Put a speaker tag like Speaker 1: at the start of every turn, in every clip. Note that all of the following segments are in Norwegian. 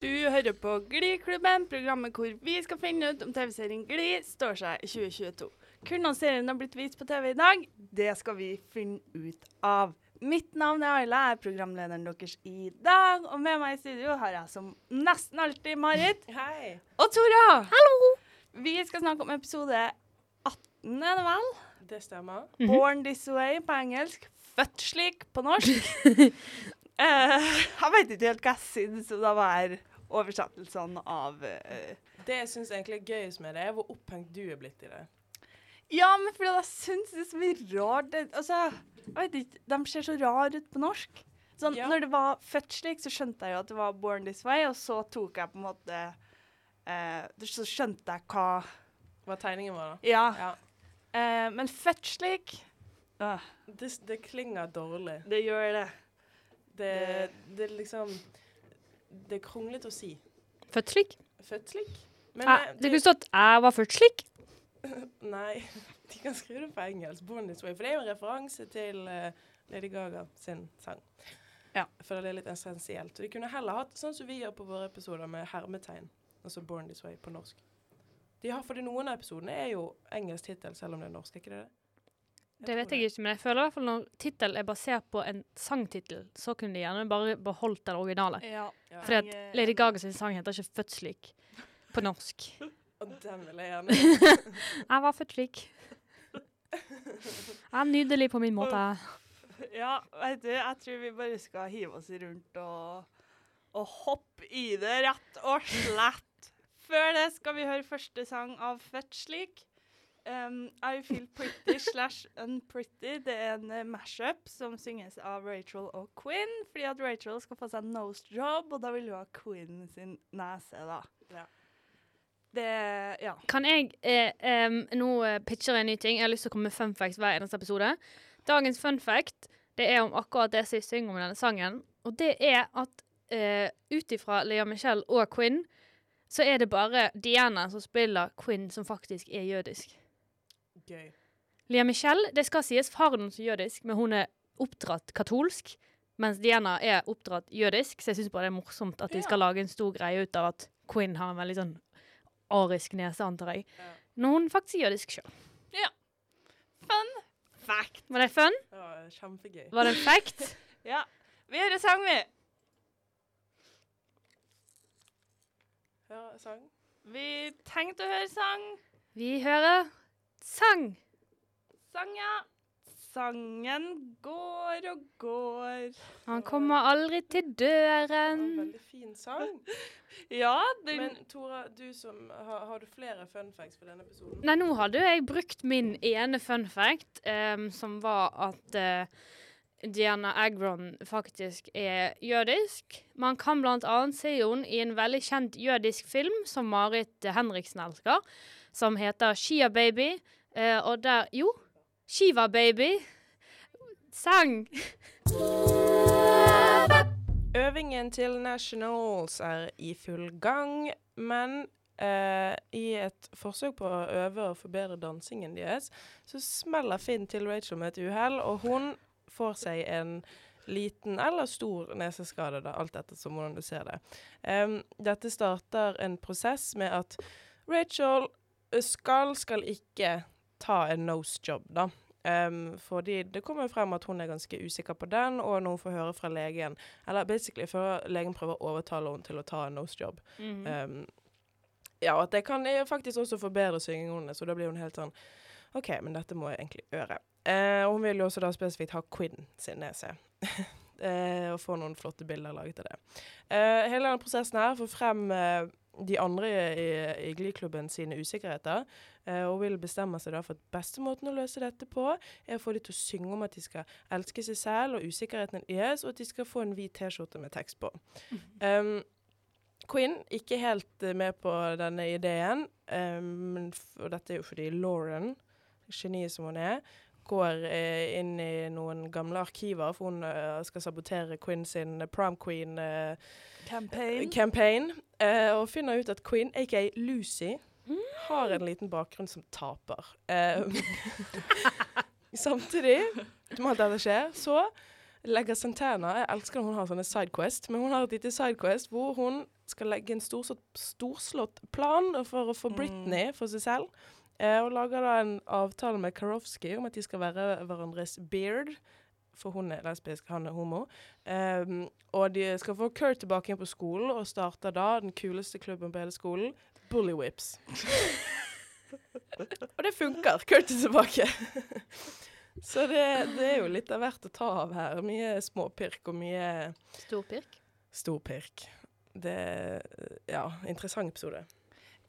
Speaker 1: Du hører på Gliklubben, programmet hvor vi skal finne ut om TV-serien Gli står seg i 2022. Hvordan serien har blitt vist på TV i dag, det skal vi finne ut av. Mitt navn er Ayla, jeg er programlederen deres i dag. Og med meg i studio har jeg som nesten alltid Marit
Speaker 2: Hei.
Speaker 1: og Tora. Hallo! Vi skal snakke om episode 18, er det vel?
Speaker 2: Det stemmer.
Speaker 1: Born This Way på engelsk. Født slik på norsk. Uh, jeg vet ikke helt hva jeg syns om det var oversettelsene av uh,
Speaker 2: Det jeg syns egentlig er gøyest med det, er hvor opphengt du er blitt i det.
Speaker 1: Ja, men fordi jeg syns det er så mye rart det, Altså, jeg vet ikke, de ser så rare ut på norsk. Sånn,
Speaker 2: Ja.
Speaker 1: Når det var født slik, så skjønte jeg jo at det var Born This Way, og så tok jeg på en måte uh, Så skjønte jeg hva
Speaker 2: Hva tegningen var, da.
Speaker 1: Ja.
Speaker 2: Ja.
Speaker 1: Uh, men født slik
Speaker 2: Det, det klinger dårlig.
Speaker 1: Det gjør det.
Speaker 2: Det, det det liksom Det er kronglete å si.
Speaker 3: Født slik?
Speaker 2: Født slik? Men
Speaker 3: ah,
Speaker 2: det,
Speaker 3: det kunne stått 'jeg var født slik'.
Speaker 2: Nei, de kan skrive det på engelsk. Born This Way. For det er jo en referanse til uh, Lady Gaga sin sang.
Speaker 1: Ja.
Speaker 2: For det er litt essensielt. Så de kunne heller hatt sånn som vi gjør på våre episoder, med hermetegn. Altså Born This Way på norsk. De har, fordi noen av episodene er jo engelsk tittel, selv om det er norsk. Er ikke det det?
Speaker 3: Det vet jeg ikke, men jeg føler i hvert fall når tittel er basert på en sangtittel, så kunne de gjerne bare beholdt den originale.
Speaker 1: Ja.
Speaker 2: Ja.
Speaker 3: Fordi at Lady Gaga sin sang heter ikke 'Født slik' på norsk.
Speaker 2: Og den vil jeg gjerne
Speaker 3: Jeg var født slik. Jeg er nydelig på min måte.
Speaker 1: Ja, vet du, jeg tror vi bare skal hive oss rundt og, og hoppe i det, rett og slett. Før det skal vi høre første sang av Født slik. Um, I Feel Pretty slash Unpretty. Det er en uh, mashup som synges av Rachel og Quinn, fordi at Rachel skal få seg nose job, og da vil hun ha Quinn sin nese, da.
Speaker 2: Ja.
Speaker 1: Det Ja.
Speaker 3: Kan jeg eh, um, Nå eh, pitcher jeg en ny ting. Jeg har lyst til å komme med fun facts hver eneste episode. Dagens fun fact det er om akkurat det som jeg synger om denne sangen. Og det er at uh, ut ifra Lea Michelle og Quinn, så er det bare Diana som spiller Quinn, som faktisk er jødisk.
Speaker 2: Gøy.
Speaker 3: Lea Michelle, det skal sies faren hennes er jødisk, men hun er oppdratt katolsk. Mens Diana er oppdratt jødisk, så jeg syns bare det er morsomt at de skal lage en stor greie ut av at Quinn har en veldig sånn arisk nese, antar jeg.
Speaker 2: Ja.
Speaker 3: Når hun faktisk er jødisk sjøl.
Speaker 1: Fun fact.
Speaker 3: Var det fun?
Speaker 2: Det var kjempegøy.
Speaker 3: Var det en fact?
Speaker 1: Ja. Vi hører sang, vi.
Speaker 2: Hør sang.
Speaker 1: Vi tenkte å høre sang.
Speaker 3: Vi hører sang.
Speaker 1: Sang, ja. Sangen går og går.
Speaker 3: Han kommer aldri til
Speaker 2: En
Speaker 3: døren.
Speaker 2: veldig fin sang.
Speaker 1: Ja, den
Speaker 2: Men Tora, du som har, har du flere fun facts for denne episoden?
Speaker 3: Nei, nå hadde jeg brukt min ene fun fact, em, som var at uh, Diana Agron faktisk er jødisk. Man kan annet se henne i en veldig kjent jødisk film som Marit Henriksen elsker, som heter Shia Baby. Eh, og der Jo, Shiva Baby sang.
Speaker 2: Øvingen til Nationals er i full gang, men eh, i et forsøk på å øve og forbedre dansingen deres, så smeller Finn til Rachel med et uhell, og hun får seg en liten eller stor neseskade, da, alt etter som hvordan du ser det. Um, dette starter en prosess med at Rachel skal, skal ikke ta en nose job, da. Um, fordi det kommer frem at hun er ganske usikker på den, og når hun får høre fra legen Eller basically før legen prøver å overtale henne til å ta en nose job.
Speaker 3: Mhm.
Speaker 2: Um, ja, og at det kan eh, faktisk også forbedre syngingen hennes, så da blir hun helt sånn OK, men dette må jeg egentlig gjøre. Uh, og hun vil jo også da spesifikt ha Quinn sin nese. uh, og få noen flotte bilder laget av det. Uh, hele denne prosessen her får frem de andre i, i Glee-klubben sine usikkerheter, eh, og vil bestemme seg da for at beste måten å løse dette på, er å få de til å synge om at de skal elske seg selv og usikkerheten deres, og at de skal få en hvit T-skjorte med tekst på. Um, Quinn ikke helt eh, med på denne ideen, um, og dette er jo fordi Lauren, geniet som hun er, går eh, inn i noen gamle arkiver, for hun uh, skal sabotere Quinn sin prom queen eh,
Speaker 1: campaign.
Speaker 2: campaign, eh, og finner ut at Quinn, aka Lucy, har en liten bakgrunn som taper. Eh, samtidig som alt dette skjer, så legger Santana Jeg elsker når hun har sånne sidequest, men hun har et lite sidequest hvor hun skal legge en storslått, storslått plan for å få
Speaker 1: Mm.
Speaker 2: Britney for seg selv. Eh, og lager da en avtale med Karofsky om at de skal være hverandres beard. For hun er lesbisk, han er homo. Um, og de skal få Kurt tilbake igjen på skolen, og starter da den kuleste klubben på hele skolen, Bully Whips. og det funker. Kurt er tilbake. Så det, det er jo litt av hvert å ta av her. Mye småpirk og mye
Speaker 3: Storpirk.
Speaker 2: storpirk. Det Ja, interessant episode.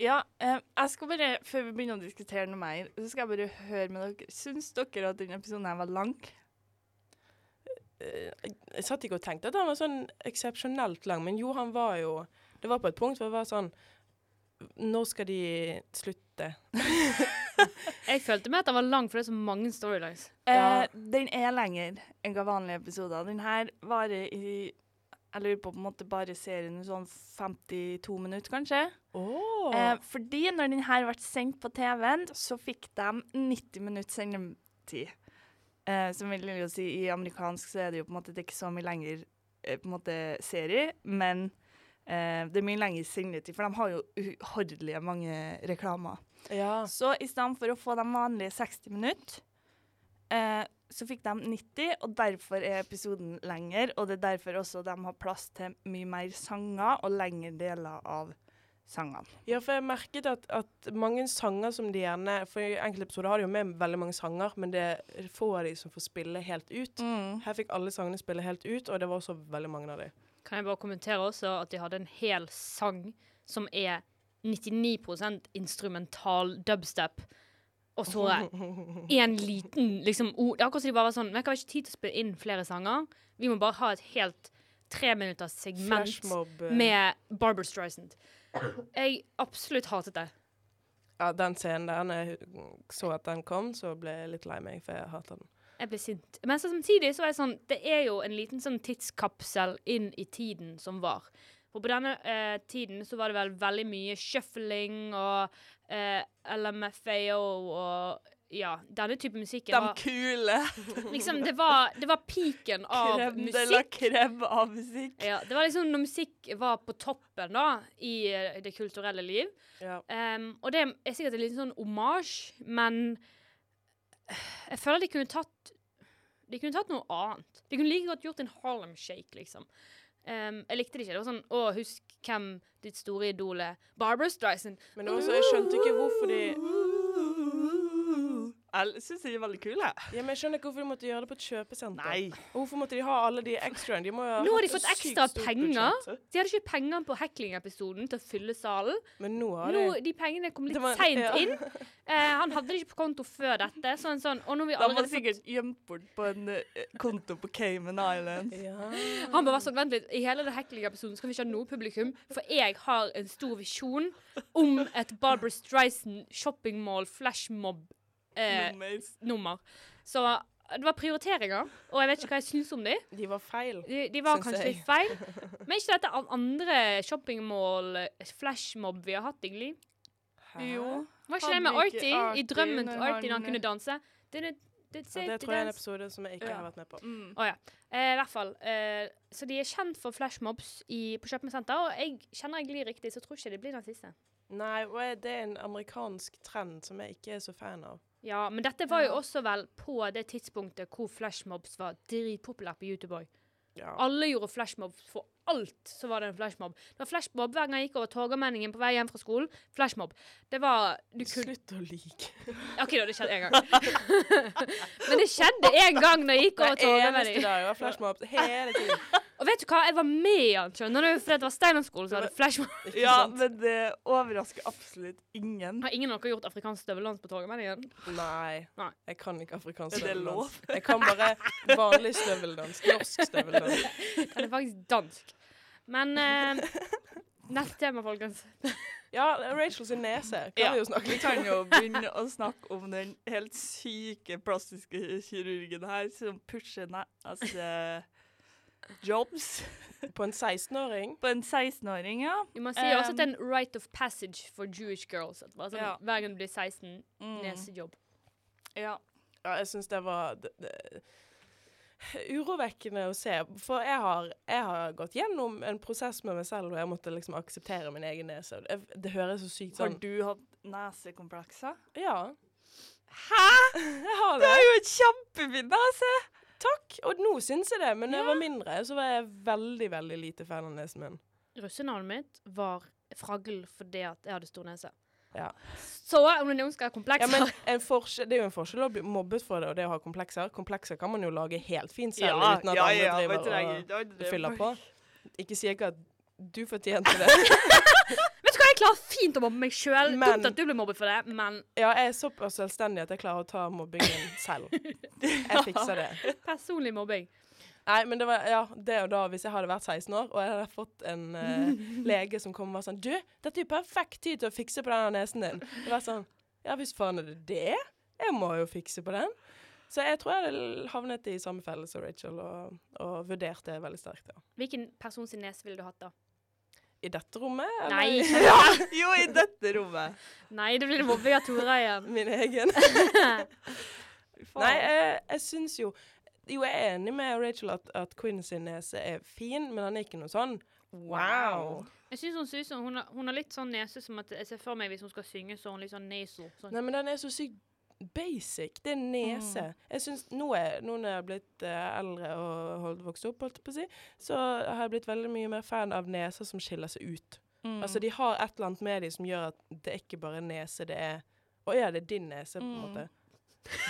Speaker 1: Ja, eh, jeg skal bare, før vi begynner å diskutere noe mer, så skal jeg bare høre med dere. Syns dere at denne episoden her var lang?
Speaker 2: Eh, Jeg satt ikke og tenkte at han var sånn eksepsjonelt lang, men jo, han var jo Det var på et punkt hvor det var sånn Når skal de slutte?
Speaker 3: Jeg følte med at den var lang, for det er så mange storylines.
Speaker 1: Eh,
Speaker 2: Ja.
Speaker 1: den er lenger enn hva vanlige episoder. Den her varer i Jeg lurer på på en måte bare serien i sånn 52 minutter, kanskje.
Speaker 2: Oh.
Speaker 1: Eh, fordi når den her ble sendt på TV-en, så fikk de 90 minutter sendetid. Eh, som vil jo si I amerikansk så er det jo på en måte det er ikke så mye lenger eh, på en måte serie, men eh, det er mye lenger sendetid, for de har jo uhordelige mange reklamer.
Speaker 2: ja.
Speaker 1: Så i stedet for å få de vanlige 60 minutter, eh, så fikk de 90, og derfor er episoden lenger. Og det er derfor også de har plass til mye mer sanger og lengre deler av sangene.
Speaker 2: ja, for jeg merket at, at mange sanger som de gjerne For i enkelte episoder har de jo med veldig mange sanger, men det er få av de som får spille helt ut. Her fikk alle sangene spille helt ut, og det var også veldig mange av de.
Speaker 3: Kan jeg bare kommentere også at de hadde en hel sang som er 99% instrumental dubstep. Og så en liten liksom ord. Det er akkurat som de bare var sånn Vi har ikke tid til å spille inn flere sanger. Vi må bare ha et helt treminutters segment
Speaker 2: eh,
Speaker 3: med Barbara Streisand. Jeg absolutt hatet det.
Speaker 2: Ja, den scenen der, når jeg så at den kom, så ble jeg litt lei meg, for jeg hater den.
Speaker 3: Jeg ble sint. Men så samtidig så er det sånn Det er jo en liten sånn tidskapsel inn i tiden som var. For på denne eh, tiden så var det vel veldig mye shuffling og eh, LMFAO og ja, denne type musikk
Speaker 1: De
Speaker 3: var
Speaker 1: kule
Speaker 3: liksom Det var, det var peaken av
Speaker 1: krem de la
Speaker 3: musikk.
Speaker 1: krem av musikk.
Speaker 3: Ja, det var liksom når musikk var på toppen da i eh, det kulturelle liv.
Speaker 2: Ja.
Speaker 3: Um, og det er sikkert en liten sånn omasj, men jeg føler de kunne tatt De kunne tatt noe annet. De kunne like godt gjort en Harlem Shake, liksom. Um, jeg likte det ikke. Det var sånn Å, husk hvem ditt store idol er. Barbara Streisand.
Speaker 2: Men også, jeg skjønte ikke hvorfor de
Speaker 1: Jeg syns de er veldig kule.
Speaker 2: Ja, men Jeg skjønner ikke hvorfor de måtte gjøre det på et kjøpesenter.
Speaker 1: Nei.
Speaker 2: Og hvorfor måtte de ha alle de ekstraene? De må jo ha
Speaker 3: Nå har de fått ekstra penger.
Speaker 2: budsjett.
Speaker 3: De hadde ikke penger på heckling-episoden til å fylle salen.
Speaker 2: Men nå har
Speaker 3: Nå,
Speaker 2: de
Speaker 3: de pengene kom litt
Speaker 2: var-
Speaker 3: seint
Speaker 2: ja.
Speaker 3: inn. Eh, han hadde det ikke på konto før dette. Så han sånn, og nå har vi
Speaker 1: De var
Speaker 3: det
Speaker 1: sikkert gjemt bort på en uh, konto på Cayman Islands.
Speaker 2: ja.
Speaker 3: Han bare var sånn, vent litt, I hele det heckling-episoden skal vi ikke ha noe publikum, for jeg har en stor visjon om et Barbara Streisand shoppingmall flashmob-nummer. Så det var prioriteringer, og jeg vet ikke hva jeg syns om de.
Speaker 2: De var feil.
Speaker 3: De, de var
Speaker 2: Syns
Speaker 3: kanskje
Speaker 2: jeg.
Speaker 3: litt feil. Men ikke dette andre shoppingmall, eh, flashmob vi har hatt, egentlig.
Speaker 1: Jo.
Speaker 3: Var ikke det med Artie? I drømmen til
Speaker 1: Arty
Speaker 3: Artie når han kunne danse? Det, det, det,
Speaker 2: Ja, det tror jeg er en episode som jeg ikke
Speaker 1: Ja.
Speaker 2: har vært med på.
Speaker 1: Mm.
Speaker 3: Oh, ja. Eh, I hvert fall. Eh, så de er kjent for flashmobs i, på kjøpesenter, og jeg kjenner jeg glir riktig, så tror ikke det blir den siste.
Speaker 2: Nei, og det er en amerikansk trend som jeg ikke er så fan av.
Speaker 3: Ja, men dette var jo også vel på det tidspunktet hvor flashmobs var dritpopulært på YouTube òg.
Speaker 2: Ja.
Speaker 3: Alle gjorde flashmobs for alt, så var det en flashmob. Det var flashmob hver gang jeg gikk over Torgallmenningen på vei hjem fra skolen. Flashmob. Det var du kunne,
Speaker 2: Slutt å like.
Speaker 3: OK, da, det skjedde én gang. men det skjedde én gang når jeg gikk over
Speaker 2: Hver eneste
Speaker 3: Torgallmenningen.
Speaker 2: dag var flashmob hele tiden.
Speaker 3: Og vet du hva, jeg var med i den, skjønner du, fordi det var Steinerskolen som hadde flashmob.
Speaker 1: Ja, men det overrasker absolutt ingen.
Speaker 3: Har ingen av dere gjort afrikansk støveldans på Torgallmenningen?
Speaker 2: Nei,
Speaker 3: Nei.
Speaker 2: jeg kan ikke afrikansk
Speaker 1: Er det
Speaker 2: støveldans.
Speaker 1: lov?
Speaker 2: Jeg kan bare vanlig støveldans. Norsk støveldans.
Speaker 3: Den er faktisk dansk. Men eh, neste tema, folkens.
Speaker 2: Ja, Rachel sin nese kan
Speaker 1: Ja,
Speaker 2: vi jo snakke
Speaker 1: Vi kan jo begynne å snakke om den helt syke plastiske kirurgen her som pusher nese jobs
Speaker 2: På en 16-åring.
Speaker 1: på en 16-åring, ja.
Speaker 3: Vi må si også
Speaker 1: Um,
Speaker 3: at det er en right of passage for Jewish girls. At bare sånn,
Speaker 1: Ja.
Speaker 3: Hver gang du blir 16,
Speaker 1: Mm.
Speaker 3: nesejobb.
Speaker 1: ja.
Speaker 2: Ja, jeg syns det var det, det, urovekkende å se. For jeg har, jeg har gått gjennom en prosess med meg selv hvor jeg måtte liksom akseptere min egen nese. Det, det høres så sykt
Speaker 1: Har
Speaker 2: sånn
Speaker 1: du hatt nesekomplekser?
Speaker 2: Ja,
Speaker 1: Hæ?!
Speaker 2: jeg har
Speaker 1: Det
Speaker 2: det.
Speaker 1: er jo et kjempefin nese!
Speaker 2: Takk. Og nå syns jeg det, men da jeg var mindre, så var jeg veldig, veldig lite fan av nesen min.
Speaker 3: Russenavnet mitt var Fragl fordi at jeg hadde stor nese.
Speaker 2: Ja.
Speaker 3: Så om det er noen skal ha komplekser
Speaker 2: Ja, men en Det er jo en forskjell å bli mobbet for det og det å ha komplekser. Komplekser kan man jo lage helt fint selv uten at andre driver og fyller på. Ikke sier ikke at du fortjente det.
Speaker 3: Klarer fint å mobbe meg sjøl. Dumt at du ble mobbet for det, men
Speaker 2: Ja, jeg er såpass selvstendig at jeg klarer å ta mobbingen selv. Jeg fikser det.
Speaker 3: personlig mobbing.
Speaker 2: Nei, men det var ja, det og da, hvis jeg hadde vært 16 år og jeg hadde fått en uh, lege som kom og var sånn Du, dette er jo perfekt tid til å fikse på denne nesen din. Det var sånn Ja hvis faen er det det? Jeg må jo fikse på den. Så jeg tror jeg hadde havnet i samme felle som Rachel og, og vurdert det veldig sterkt, ja.
Speaker 3: Hvilken person sin nese ville du hatt, da?
Speaker 2: I dette rommet? eller
Speaker 3: Nei.
Speaker 1: Ja, jo, i dette rommet.
Speaker 3: Nei, det blir mobbing av Tora igjen.
Speaker 2: Min egen? Nei, jeg, jeg syns jo Jo, jeg er enig med Rachel at, at Quinn sin nese er fin, men han er ikke noe sånn wow.
Speaker 3: Jeg synes hun ser ut som hun har, litt sånn nese som at jeg ser for meg hvis hun skal synge, så hun litt sånn nasal. Sånn.
Speaker 2: Nei, men den er så sykt basic. Det er nese. Jeg synes, nå, er, nå når jeg har blitt eh, eldre og holdt, vokst opp, holdt på å si, så har jeg blitt veldig mye mer fan av neser som skiller seg ut.
Speaker 1: Mm.
Speaker 2: Altså, de har et eller annet med dem som gjør at det er ikke bare nese, det er Å ja, det er din nese, på en
Speaker 1: Mm.
Speaker 2: måte.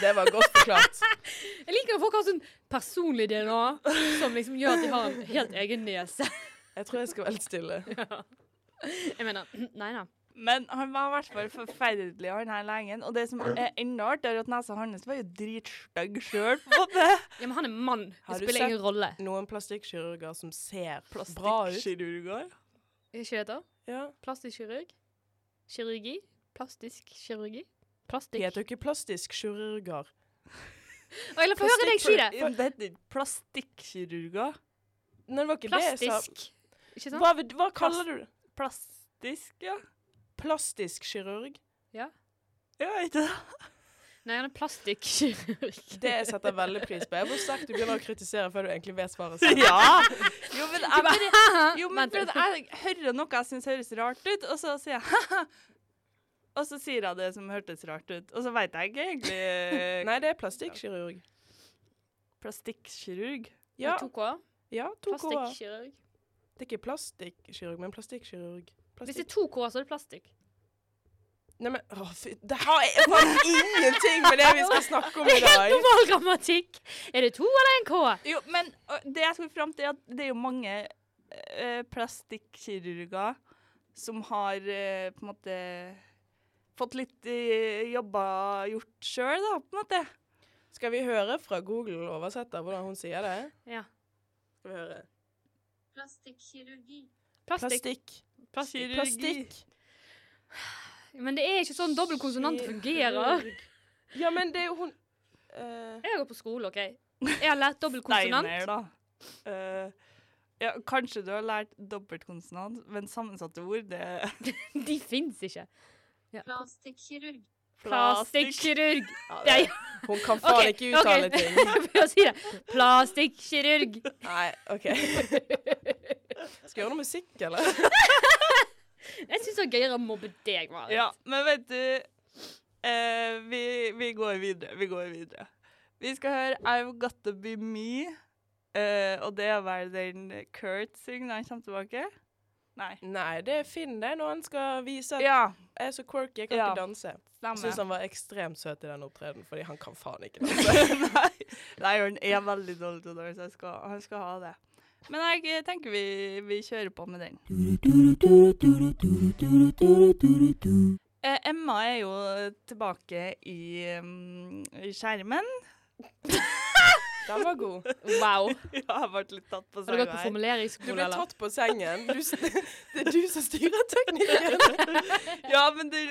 Speaker 2: Det var godt forklart.
Speaker 3: Jeg liker at folk har sånn personlig DNA som liksom gjør at de har en helt egen nese.
Speaker 2: Jeg tror jeg skal være litt stille.
Speaker 3: Jeg mener, nei da.
Speaker 1: Men han var i hvert fall forferdelig, han her legen. Og det som er enda artigere, er at nesa hans var jo dritstygg sjøl.
Speaker 3: Ja, men han er mann.
Speaker 2: Har
Speaker 3: Det
Speaker 2: du
Speaker 3: spiller ingen rolle.
Speaker 2: Noen plastikkirurger som ser bra ut.
Speaker 1: Plastikkirurger.
Speaker 3: Er ikke det da?
Speaker 2: Ja.
Speaker 3: Plastikkirurg? Kirurgi? Plastisk kirurgi? Plastikk?
Speaker 2: heter jo ikke plastisk kirurger.
Speaker 3: Å, jeg la få høre deg si det!
Speaker 1: Ja, Det heter plastikkirurger.
Speaker 2: Nei, det var ikke det jeg sa.
Speaker 3: Plastisk. Ikke sant?
Speaker 2: Hva, hva kaller du det?
Speaker 1: Plastisk, ja.
Speaker 2: Plastisk kirurg?
Speaker 3: Ja.
Speaker 1: Ja, ikke det?
Speaker 3: Nei, han er plastikkirurg.
Speaker 2: Det jeg setter veldig pris på. Jeg hvor sterkt du begynner å kritisere før du egentlig vet svaret selv.
Speaker 1: Ja! Jo, men jeg, bare, jo, men jeg hører noe jeg syns høres rart ut, og så sier jeg Og så sier jeg det som hørtes rart ut, og så veit jeg ikke egentlig
Speaker 2: Nei, det er plastikkirurg.
Speaker 1: Plastikkirurg.
Speaker 2: Ja,
Speaker 3: Med to K.
Speaker 2: ja to.
Speaker 3: Plastikkirurg.
Speaker 2: Det er ikke plastikkirurg, men plastikkirurg.
Speaker 3: Hvis det er to K, så er det plastikk.
Speaker 2: Nei, men å, fy, Det har ingenting med det vi skal snakke om i dag.
Speaker 3: Helt Normal grammatikk! Er det to eller en K?
Speaker 1: Jo, men det jeg skulle fram til, er at det er jo mange uh, plastikkirurger som har eh, på en måte fått litt uh, jobber gjort sjøl, da, på en måte.
Speaker 2: Skal vi høre fra Google oversetter hvordan hun sier det?
Speaker 3: Ja.
Speaker 2: Skal vi høre.
Speaker 4: Plastikkirurgi.
Speaker 3: Plastikk.
Speaker 2: Plastikk.
Speaker 1: Kirurgi.
Speaker 2: Plastikk.
Speaker 3: Men det er ikke sånn dobbeltkonsonant fungerer.
Speaker 2: Ja, men det er jo hun uh,
Speaker 3: Jeg går på skole, OK? Jeg har lært dobbeltkonsonant.
Speaker 1: Steiner, da. Uh, ja, kanskje du har lært dobbeltkonsonant, men sammensatte ord, det
Speaker 3: De fins ikke.
Speaker 4: Plastikkirurg.
Speaker 3: Plastikkirurg.
Speaker 2: ja, det, Hun kan faen
Speaker 3: okay,
Speaker 2: ikke uttale
Speaker 3: okay.
Speaker 2: ting.
Speaker 3: Prøver å si det. Plastikkirurg.
Speaker 2: Nei, OK. Skal jeg gjøre noe musikk, eller?
Speaker 3: Jeg syns det er gøyere å mobbe deg, Marit.
Speaker 1: Ja, men vet du eh, vi, vi går videre. Vi går videre. Vi skal høre I've Got To Be Me. eh, og det er vel den Kurt synger når han kommer tilbake? Nei.
Speaker 2: Nei, det er Finn det, når han skal vise at
Speaker 1: Ja,
Speaker 2: jeg er så quirky, jeg kan
Speaker 1: Ja.
Speaker 2: ikke danse. Jeg syns han var ekstremt søt i den opptredenen, fordi han kan faen ikke danse.
Speaker 1: Nei, Nei, han er veldig dårlig til å danse. Han skal ha det. Men jeg eh, tenker vi, vi kjører på med den. Eh, Emma er jo tilbake i, um, i skjermen.
Speaker 2: Den var god.
Speaker 3: Wow.
Speaker 1: Ja, jeg ble litt tatt på
Speaker 3: Har du gått på
Speaker 1: formuleringsskole, eller?
Speaker 2: Du ble tatt på sengen. Du, det er du som styrer teknikken.
Speaker 1: Ja, men det,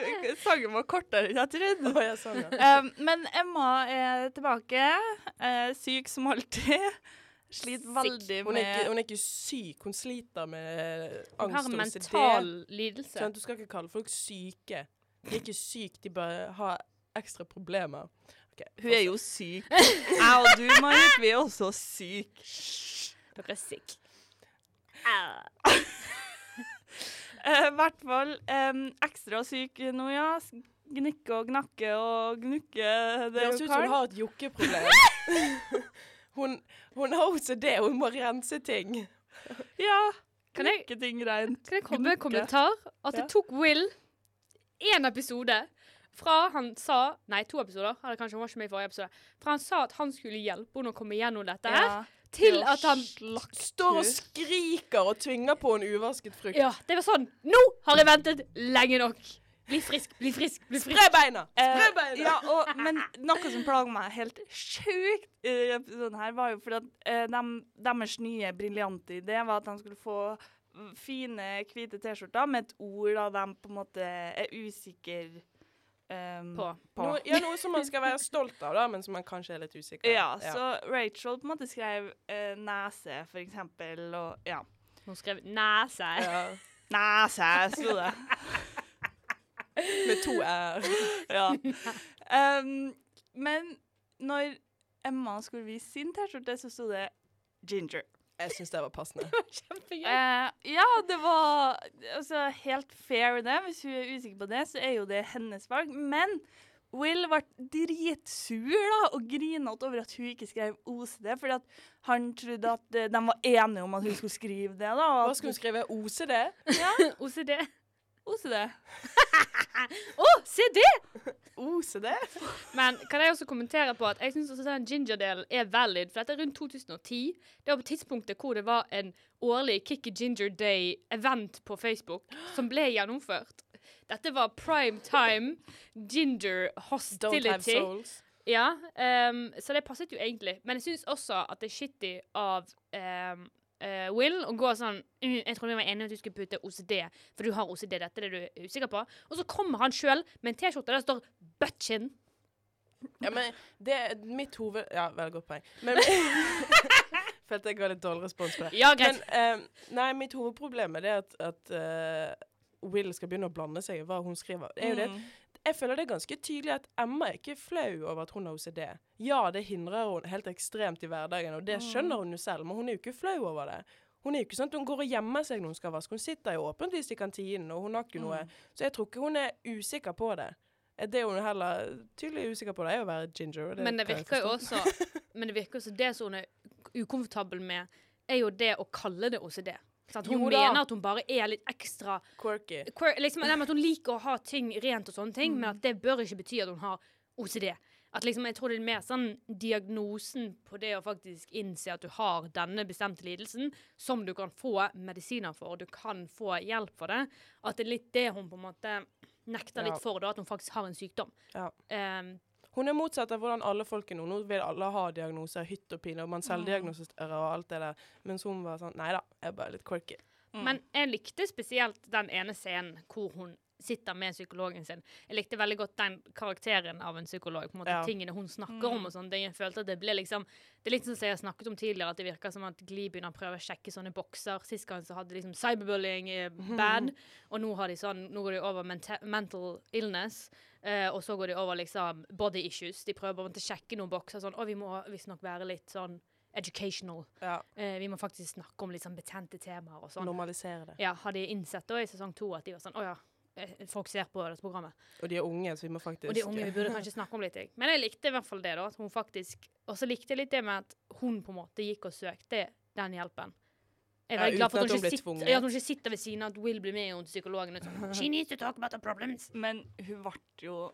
Speaker 1: sangen var kortere enn jeg trodde.
Speaker 2: Oh, jeg.
Speaker 1: Um, men Emma er tilbake, eh, syk som alltid. Sliter veldig
Speaker 2: Hun er, ikke,
Speaker 1: med
Speaker 2: hun er ikke syk, hun sliter med
Speaker 3: Hun har
Speaker 2: angst
Speaker 3: en mental lidelse.
Speaker 2: Sånn, du skal ikke kalle folk syke. De er ikke syke, de bare har ekstra problemer. OK, OK.
Speaker 1: Hun er jo syk. Jeg og du, Marit, vi er også syke.
Speaker 3: Dere er
Speaker 1: syke. I uh, hvert fall um, ekstra syk nå, ja. Gnikke og gnakke og gnukke.
Speaker 2: Det høres ut som hun har et jokkeproblem. hun, hun har OCD, hun må rense ting.
Speaker 1: Ja.
Speaker 3: Kan jeg-
Speaker 1: ting rent.
Speaker 3: Kan jeg komme med en kommentar? At det tok Will én episode fra han sa Nei, to episoder. Eller kanskje han var ikke med i forrige episode. Fra han sa at han skulle hjelpe henne å komme gjennom dette her,
Speaker 1: Ja.
Speaker 3: til at han
Speaker 2: Står og skriker og tvinger på en uvasket frukt.
Speaker 3: Ja, det var sånn. Nå har jeg ventet lenge nok. Bli frisk, bli frisk, bli frisk.
Speaker 2: Spre beina!
Speaker 1: Eh,
Speaker 2: Spre beina!
Speaker 1: ja, og, men noe som plager meg helt sjukt i episoden her, var jo fordi at eh, dem- deres nye briljante idé var at de skulle få fine, hvite T-skjorter med et ord da de på en måte er usikre Um,
Speaker 3: På.
Speaker 2: Noe, ja, noe som man skal være stolt av, da, men som man kanskje er litt usikker på.
Speaker 1: Ja, så Rachel på en måte skrev eh, nese, for eksempel, og ja.
Speaker 3: Hun skrev nese.
Speaker 2: ja.
Speaker 1: Nese, sto det.
Speaker 2: Med to r.
Speaker 1: ja. Um, men når Emma skulle vise sin T-skjorte, så sto det Ginger.
Speaker 2: Jeg syns det var passende.
Speaker 3: Det Kjempegøy.
Speaker 1: Uh, ja, det var altså, helt fair, det. Hvis hun er usikker på det, så er jo det hennes valg. Men Will ble dritsur da, og grinete over at hun ikke skrev OCD, fordi at han trodde at eh, de var enige om at hun skulle skrive det. da. og
Speaker 2: Hva skulle hun skrive? OCD?
Speaker 3: Ja, OCD.
Speaker 1: OCD.
Speaker 3: Å, se det!
Speaker 2: OCD?
Speaker 3: Men kan jeg også kommentere på at jeg syns den ginger-delen er valid. For dette er rundt 2010. Det var på tidspunktet hvor det var en årlig Kikki Ginger Day-event på Facebook som ble gjennomført. Dette var prime time ginger
Speaker 2: Don't have
Speaker 3: hostility.
Speaker 2: souls.
Speaker 3: Ja, um, så det passet jo egentlig. Men jeg syns også at det er shitty av ehm, eh, Will og gå sånn «Mm, Jeg trodde vi var enige om at du skulle putte OCD, for du har OCD. Dette er det du er usikker på. Og så kommer han sjøl med en T-skjorte der det står 'Butchin'.
Speaker 2: Ja, men det er mitt hoved... Ja, veldig godt poeng. Men Følte jeg ga litt dårlig respons på det.
Speaker 3: Ja,
Speaker 2: Men
Speaker 3: greit.
Speaker 2: eh, nei, mitt hovedproblem er det at, at uh, Will skal begynne å blande seg i hva hun skriver. Det er jo det.
Speaker 1: Mm.
Speaker 2: Jeg føler det er ganske tydelig at Emma er ikke flau over at hun har OCD. Ja, det hindrer hun helt ekstremt i hverdagen, og det skjønner hun jo selv, men hun er jo ikke flau over det. Hun er jo ikke sånn at hun går og gjemmer seg når hun skal vaske. Hun sitter jo åpentvis i kantinen, og hun har ikke noe Så jeg tror ikke hun er usikker på det. Det hun er heller tydelig usikker på, det er å være ginger. Det
Speaker 3: Men det virker jo også Men det virker også det som hun er ukomfortabel med, er jo det å kalle det OCD. Sant? Hun
Speaker 2: Jo
Speaker 3: mener at hun bare er litt ekstra
Speaker 2: Quirky.
Speaker 3: quir- liksom, At hun liker å ha ting rent og sånne ting, men at det bør ikke bety at hun har OCD. At liksom, Jeg tror det er mer sånn diagnosen på det å faktisk innse at du har denne bestemte lidelsen, som du kan få medisiner for, og du kan få hjelp for det. At det er litt det hun på en måte nekter
Speaker 2: Ja.
Speaker 3: litt for, da, at hun faktisk har en sykdom.
Speaker 2: Ja.
Speaker 3: Um,
Speaker 2: Hun er motsatt av hvordan alle folk er nå. Nå vil alle ha diagnoser, hytt og pine, og man selvdiagnostiserer og alt det der. Mens hun var sånn Nei da, jeg er bare litt quirky.
Speaker 1: Mm.
Speaker 3: Men jeg likte spesielt den ene scenen hvor hun sitter med psykologen sin. Jeg likte veldig godt den karakteren av en psykolog. på en måte
Speaker 2: Ja.
Speaker 3: Tingene hun snakker om og sånn. Jeg følte at det ble liksom Det er litt sånn som jeg har snakket om tidligere, at det virker som at Glee begynner å prøve å sjekke sånne bokser. Sist gang så hadde de liksom cyberbullying bad, bad, og nå har de sånn Nå går de over mental illness. Uh, og så går de over liksom body issues. De prøver å sjekke noen bokser sånn Å, vi må visstnok være litt sånn educational.
Speaker 2: Ja,
Speaker 3: Uh, vi må faktisk snakke om litt sånn betente temaer og sånn.
Speaker 2: Normalisere det.
Speaker 3: Ja, har de innsett da i sesong to at de var sånn Å ja, eh, folk ser på dette programmet.
Speaker 2: Og de er unge, så vi må faktisk
Speaker 3: Og de unge, vi burde kanskje snakke om litt. jeg. Men jeg likte i hvert fall det, da. At hun faktisk Og så likte jeg litt det med at hun på en måte gikk og søkte den hjelpen. Jeg er
Speaker 2: Ja,
Speaker 3: glad for at
Speaker 2: at
Speaker 3: hun,
Speaker 2: hun ble
Speaker 3: sitter, ja, at hun ikke sitter ved siden av at Will blir med henne til psykologen og sånn She needs to talk about the problems.
Speaker 1: Men hun ble jo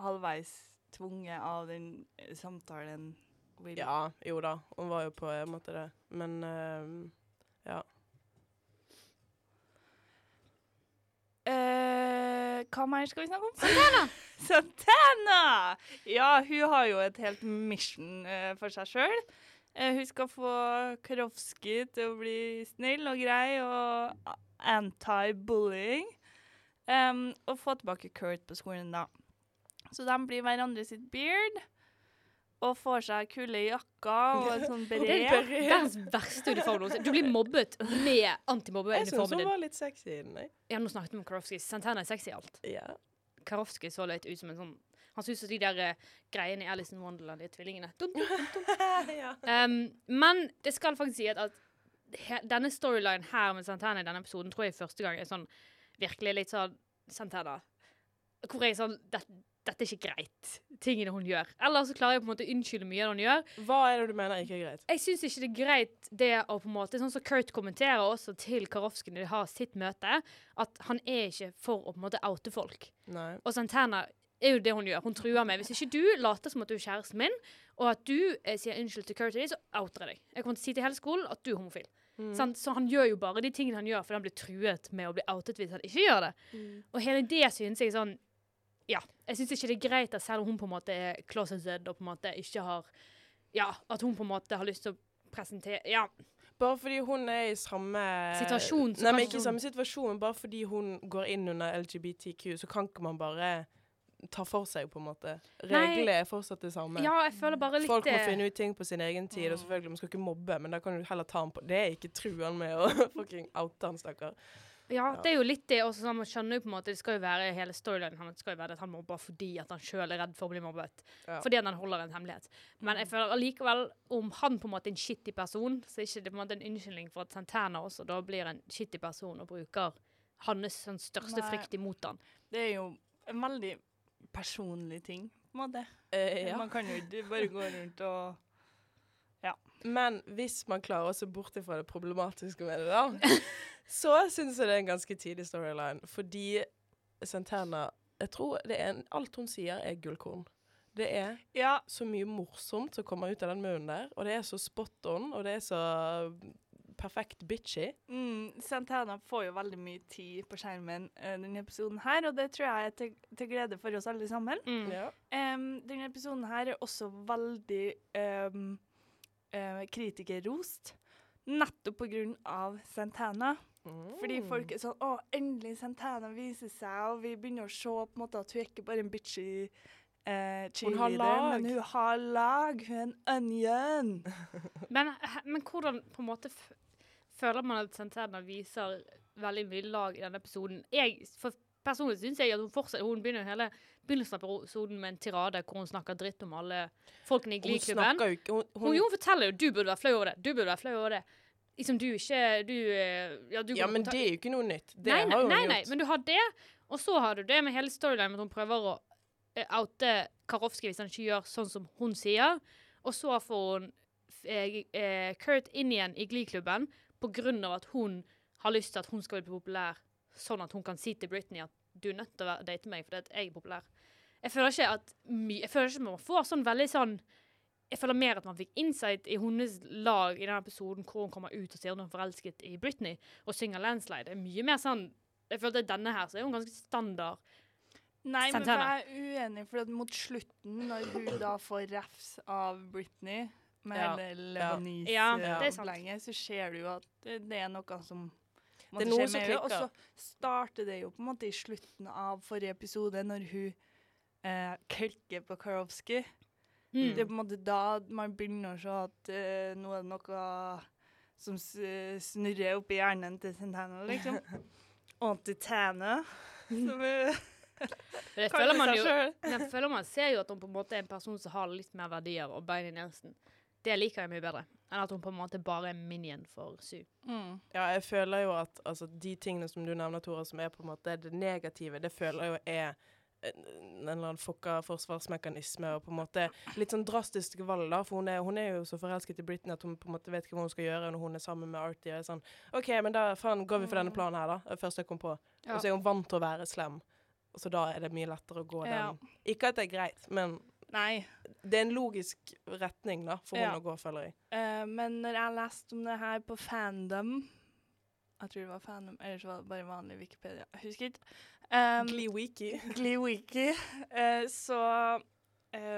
Speaker 1: halvveis tvunget av den eh, samtalen. Will.
Speaker 2: Ja, jo da. Hun var jo på en måte det. Men uh, ja.
Speaker 1: Hva mer skal vi snakke om? Santana! Santana! Ja, hun har jo et helt mission uh, for seg sjøl. hun skal få Karofsky til å bli snill og grei og anti-bullying. Um, og få tilbake Kurt på skolen, da. Så de blir hverandre sitt beard. Og får seg kule jakker og sånn beret.
Speaker 3: Det er verdens verste uniform noensinne. Du blir mobbet med
Speaker 2: Jeg syns hun var litt sexy i den.
Speaker 3: Ja, nå snakket vi om Karofsky. Santana er sexy i alt.
Speaker 2: Ja.
Speaker 3: Karofsky så litt ut som en sånn Han syns de der eh, greiene i Alice in Wonderland, de tvillingene dun, dun, dun,
Speaker 2: ja.
Speaker 3: Um, Men det skal faktisk si at, at he, denne storylinen her med Santana i denne episoden tror jeg første gang er sånn virkelig litt sånn Santana. Hvor jeg er sånn det, Dette er ikke greit, tingene hun gjør. Eller så klarer jeg på en måte å unnskylde mye av det hun gjør.
Speaker 2: Hva er det du mener ikke er greit?
Speaker 3: Jeg syns ikke det er greit det å på en måte Sånn som Kurt kommenterer også til Karofsky når de har sitt møte, at han er ikke for å på en måte oute folk.
Speaker 2: Nei.
Speaker 3: Og Santana er jo det hun gjør. Hun truer meg. Hvis ikke du later som at du er kjæresten min, og at du eh, sier unnskyld til Kurt, så outer jeg deg. Jeg kommer til å si til hele skolen at du er homofil.
Speaker 2: Mm.
Speaker 3: Sant? Så han gjør jo bare de tingene han gjør, fordi han blir truet med å bli outet hvis han ikke gjør det. Og hele det synes jeg sånn Ja. Jeg syns ikke det er greit at selv om hun på en måte er closeted og på en måte ikke har Ja, at hun på en måte har lyst til å presentere Ja.
Speaker 2: Bare fordi hun er i samme
Speaker 3: Situasjon,
Speaker 2: Nei, men ikke i samme situasjon, men bare fordi hun går inn under LGBTQ, så kan ikke man bare ta for seg, på en måte. Reglene er fortsatt det samme.
Speaker 3: ja, jeg føler bare litt
Speaker 2: Folk må finne ut ting på sin egen tid, og selvfølgelig, man skal ikke mobbe, men da kan du heller ta han på Det er ikke true han med å fucking oute han, stakkar.
Speaker 3: Ja, det er jo litt det. også sånn, Man skjønner jo på en måte Det skal jo være hele storylinen hans skal jo være at han mobber fordi at han sjøl er redd for å bli mobbet.
Speaker 2: Ja.
Speaker 3: Fordi han holder en hemmelighet. Men jeg føler allikevel, om han på en måte er en shitty person, så er ikke det på en måte en unnskyldning for at Santana også da blir en shitty person og bruker hans sånn, største
Speaker 1: Nei.
Speaker 3: frykt imot han.
Speaker 1: Det er jo en veldig personlig ting, på en måte.
Speaker 2: Eh, ja.
Speaker 1: Man kan jo ikke bare gå rundt og Ja.
Speaker 2: Men hvis man klarer å se bort fra det problematiske med det, da, så syns jeg det er en ganske tidlig storyline. Fordi Santana Jeg tror det er en, alt hun sier, er gullkorn. Det er
Speaker 1: Ja,
Speaker 2: så mye morsomt som kommer ut av den munnen der, og det er så spot on, og det er så perfekt bitchy.
Speaker 1: mm, Santana får jo veldig mye tid på skjermen uh, denne episoden her, og det tror jeg er til, til glede for oss alle sammen.
Speaker 3: Mm.
Speaker 2: Ja.
Speaker 1: Um, denne episoden her er også veldig um, kritikerrost. Nettopp på grunn av Santana. Fordi
Speaker 2: Mm.
Speaker 1: folk er sånn Å, endelig Santana viser seg, og vi begynner å se på en måte at hun er ikke bare en bitchy eh,
Speaker 2: Hun
Speaker 1: cheerleader, men hun har lag. Hun er en onion.
Speaker 3: Men, men hvordan på en måte føler man at Santana viser veldig mye lag i denne episoden? Jeg, for Personlig syns jeg at hun fortsetter Hun begynner hele begynnelsen av episoden med en tirade hvor hun snakker dritt om alle folkene i
Speaker 2: Hun jo ikke hun,
Speaker 3: Hun, hun forteller jo du burde være flau over det. Du burde være flau over det. Liksom du ikke Du eh, Ja, du
Speaker 2: Ja, men det er jo ikke noe nytt. Det
Speaker 3: nei, nei,
Speaker 2: har hun
Speaker 3: nei,
Speaker 2: gjort.
Speaker 3: men du har det, og så har du det med hele storylinen med at hun prøver å eh, oute Karofsky hvis han ikke gjør sånn som hun sier. Og så får hun eh, Kurt inn igjen i Glee-klubben av at hun har lyst til at hun skal bli populær, sånn at hun kan si til Britney at du er nødt til å date meg fordi jeg er populær. Jeg føler ikke at Jeg føler ikke man får sånn veldig sånn jeg føler mer at man fikk insight i hennes lag i den episoden hvor hun kommer ut og sier at hun er forelsket i Britney og synger 'Landslide'. Det er mye mer sånn Jeg føler at denne her så er hun ganske standard.
Speaker 1: Nei, men jeg er uenig, for at mot slutten, når hun da får refs av Britney med
Speaker 2: Ja.
Speaker 1: hele
Speaker 2: Ja.
Speaker 3: Ja,
Speaker 1: så ser du jo at det, er noe som
Speaker 2: Det
Speaker 1: måtte skje med henne. Og så starter det jo på en måte i slutten av forrige episode, når hun eh, klikker på Karofsky.
Speaker 3: Mm.
Speaker 1: Det er på en måte da man begynner å se at uh, nå er det noe som snurrer snurrer oppi hjernen til Santana, liksom. Og til Tane. Som er
Speaker 3: Det føler man jo. Jeg føler man ser jo at hun på en måte er en person som har litt mer verdier og bein i nesen. Det liker jeg mye bedre enn at hun på en måte bare er minion for Sue.
Speaker 1: Mm.
Speaker 2: Ja, jeg føler jo at altså, de tingene som du nevner, Tora, som er på en måte det negative, det føler jeg jo er en en eller annen fokka forsvarsmekanisme og på en måte litt sånn drastiske valg, da. For hun er, hun er jo så forelsket i Britney at hun på en måte vet ikke hva hun skal gjøre når hun er sammen med Artie. Og er sånn OK, men da faen går vi for denne planen her, da. Første jeg kom på.
Speaker 3: Ja.
Speaker 2: Og så er hun vant til å være slem. Så da er det mye lettere å gå den. Ikke at det er greit, men
Speaker 1: Nei.
Speaker 2: det er en logisk retning da, for hun å gå, føler jeg.
Speaker 1: Uh, men når jeg leste om det her på Fandom Jeg tror det var Fandom, eller så var det bare vanlig Wikipedia. Jeg husker ikke. Um,
Speaker 2: Gliwiki.
Speaker 1: Glee-wiki. eh, så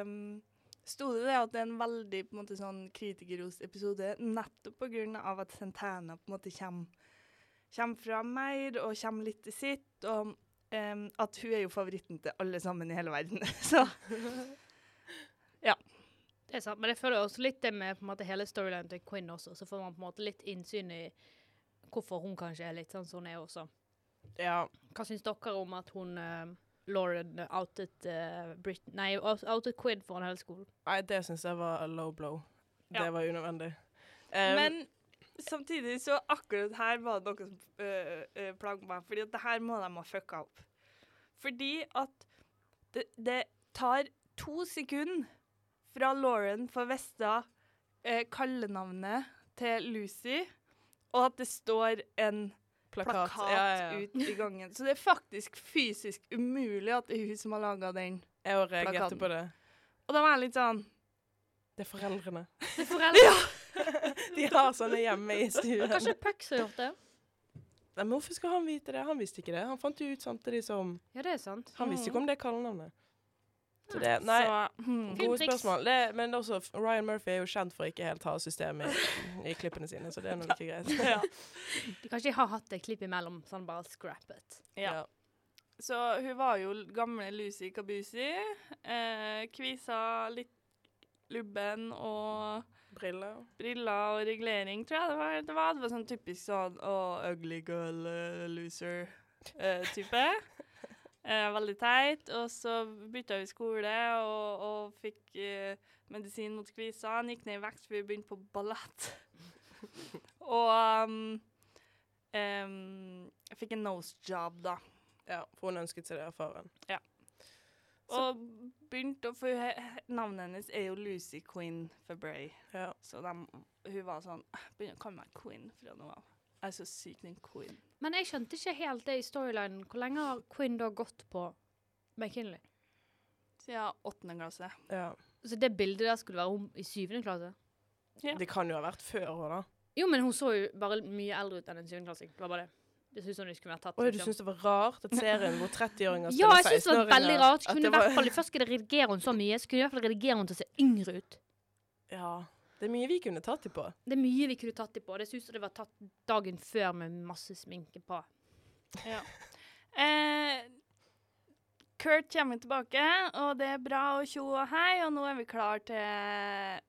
Speaker 1: um, sto det det at det er en veldig på en måte, sånn kritikerrost episode nettopp av at Santana på en måte kommer, kommer fram mer og kommer litt til sitt. Og um, at hun er jo favoritten til alle sammen i hele verden. Så
Speaker 3: Det er sant, men jeg føler også litt det med på en måte hele storylinen til Quinn også, så får man på en måte litt innsyn i hvorfor hun kanskje er litt sånn som hun er også.
Speaker 2: Ja.
Speaker 3: Hva syns dere om at hun uh, Lauren outet uh, Brit Nei, out- outet Quid foran hele skolen.
Speaker 2: Nei, det syns jeg var low blow.
Speaker 1: Ja.
Speaker 2: Det var unødvendig. Um,
Speaker 1: Men samtidig så akkurat her var det noe som uh, plaget meg, fordi at det her må de ha fucka opp. Fordi at det, det tar to sekunder fra Lauren får vite eh, kallenavnet til Lucy, og at det står en
Speaker 2: plakat,
Speaker 1: plakat
Speaker 2: ja, ja, ja.
Speaker 1: ut i gangen. Så det er faktisk fysisk umulig at det er hun som har laga den.
Speaker 2: Jeg har reagerte
Speaker 1: plakaten.
Speaker 2: på det.
Speaker 1: Og da var jeg litt sånn
Speaker 2: Det er foreldrene.
Speaker 3: Det er foreldre.
Speaker 2: De har sånne hjemme i stuen.
Speaker 3: Kanskje Puck har gjort det?
Speaker 2: Nei, men hvorfor skal han vite det? Han visste ikke det. Han fant det ut samtidig som
Speaker 3: Ja, det er sant.
Speaker 2: Han visste ikke om det kallenavnet. Så det Nei,
Speaker 1: Så, hmm.
Speaker 2: gode spørsmål. Det, men også, Ryan Murphy er jo kjent for ikke helt ha systemet i, i klippene sine, så det er nok ikke greit.
Speaker 1: ja.
Speaker 3: De kanskje har hatt et klipp imellom, sånn bare scrappet.
Speaker 1: Ja. Så hun var jo gamle Lucy Kabusi. Eh, kvisa, litt lubben og
Speaker 2: Briller.
Speaker 1: briller og regulering, tror jeg det var. Det var, det var sånn typisk sånn oh, ugly girl, uh, loser-type. Eh, veldig teit. Og så bytta vi skole og, og fikk eh, medisin mot. Han gikk ned i vekt, for vi begynte på ballett. og um, um, jeg fikk en nose job, da.
Speaker 2: Ja, for hun ønsket seg det av faren.
Speaker 1: Og begynte å For navnet hennes er jo Lucy Quinn Bray.
Speaker 2: Ja.
Speaker 1: Så de, hun var sånn Begynner å kalle meg Quinn fra nå av. Er så sykt en Quinn.
Speaker 3: Men jeg skjønte ikke helt det i storylinen. Hvor lenge har Quinn da gått på McKinley?
Speaker 1: Siden åttende klasse.
Speaker 2: ja.
Speaker 3: Så det bildet der skulle være om i syvende klasse?
Speaker 1: Ja.
Speaker 2: Det kan jo ha vært før henne, da.
Speaker 3: Jo, men hun så jo bare mye eldre ut enn en syvendeklassing. Det var bare det. Det synes hun de skulle vært tatt.
Speaker 2: Oi, du syns det var rart at serien hvor 30-åringer
Speaker 3: Ja, jeg
Speaker 2: synes
Speaker 3: syns det var veldig rart. Kunne
Speaker 2: var...
Speaker 3: i hvert fall, Først skal de redigere henne så mye, så kunne i hvert fall redigere henne til å se yngre ut.
Speaker 2: Ja. Det er mye vi kunne tatt dem på.
Speaker 3: Det er mye vi kunne tatt dem på. Det synes jeg det var tatt dagen før med masse sminke på.
Speaker 1: Ja. Eh, Kurt kommer tilbake, og det er bra og tjo og hei, og nå er vi klar til,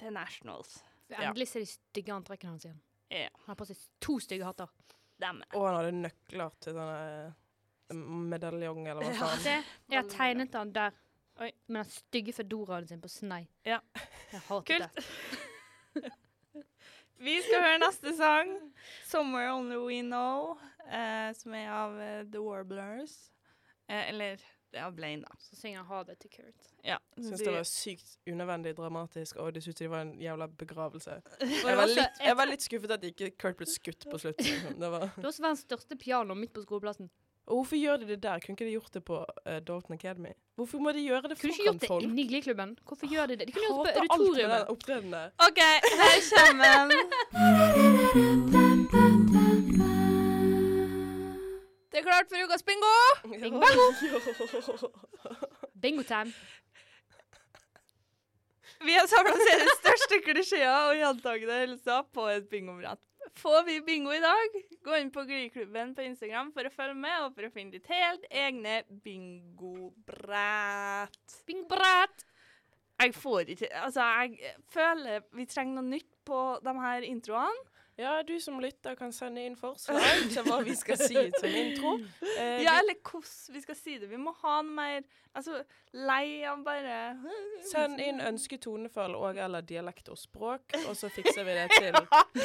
Speaker 1: til Nationals.
Speaker 2: Ja.
Speaker 3: Endelig ser de stygge antrekkene hans igjen.
Speaker 1: Ja.
Speaker 3: Han har på seg to stygge hatter.
Speaker 1: Dem.
Speaker 2: Og han hadde nøkler til sånne medaljongen. medaljong, eller hva faen.
Speaker 3: Ja, jeg har tegnet han der.
Speaker 1: Oi.
Speaker 3: Med den stygge fedoraen sin på snei.
Speaker 1: Ja.
Speaker 3: Jeg hater
Speaker 1: Kult.
Speaker 3: det.
Speaker 1: Vi skal høre neste sang, 'Somewhere Only We Know', eh, som er av eh, The Warblers. Eh, eller det er av Blaine, da.
Speaker 3: Så synger han ha det til Kurt.
Speaker 1: Ja.
Speaker 2: Syns
Speaker 1: de-
Speaker 2: det var sykt unødvendig dramatisk, og det syntes det var en jævla begravelse. Jeg var
Speaker 3: var
Speaker 2: litt, jeg var litt skuffet at ikke Kurt ble skutt på slutten. liksom. Det var
Speaker 3: Det var også verdens største piano midt på skoleplassen.
Speaker 2: Og hvorfor gjør de det der? Kunne ikke de gjort det på uh, Dalton Academy? Hvorfor må de gjøre det
Speaker 3: Kunne de ikke gjort det
Speaker 2: folk?
Speaker 3: inni Gliklubben? Hvorfor gjør de det? De kunne gjort det
Speaker 2: Hater
Speaker 3: på
Speaker 2: alt med den der.
Speaker 1: OK, her kommer Det er klart for ukas bingo!
Speaker 2: Bingo!
Speaker 3: Bingo-time.
Speaker 1: Vi har samla seriens største klisjeer og gjentagende hilser på et bingobrett. Får vi bingo i dag, gå inn på Glyklubben på Instagram for å følge med og for å finne ditt helt egne bingobrett.
Speaker 3: Bingo-brett.
Speaker 1: Jeg får ikke Altså, jeg føler vi trenger noe nytt på de her introene.
Speaker 2: Ja, du som lytter kan sende inn forslag til hva vi skal si som intro. Eh,
Speaker 1: Ja, eller hvordan vi skal si det. Vi må ha noe mer Altså, lei av bare
Speaker 2: Send inn ønsket tonefall og eller dialekt og språk, og så fikser vi det til.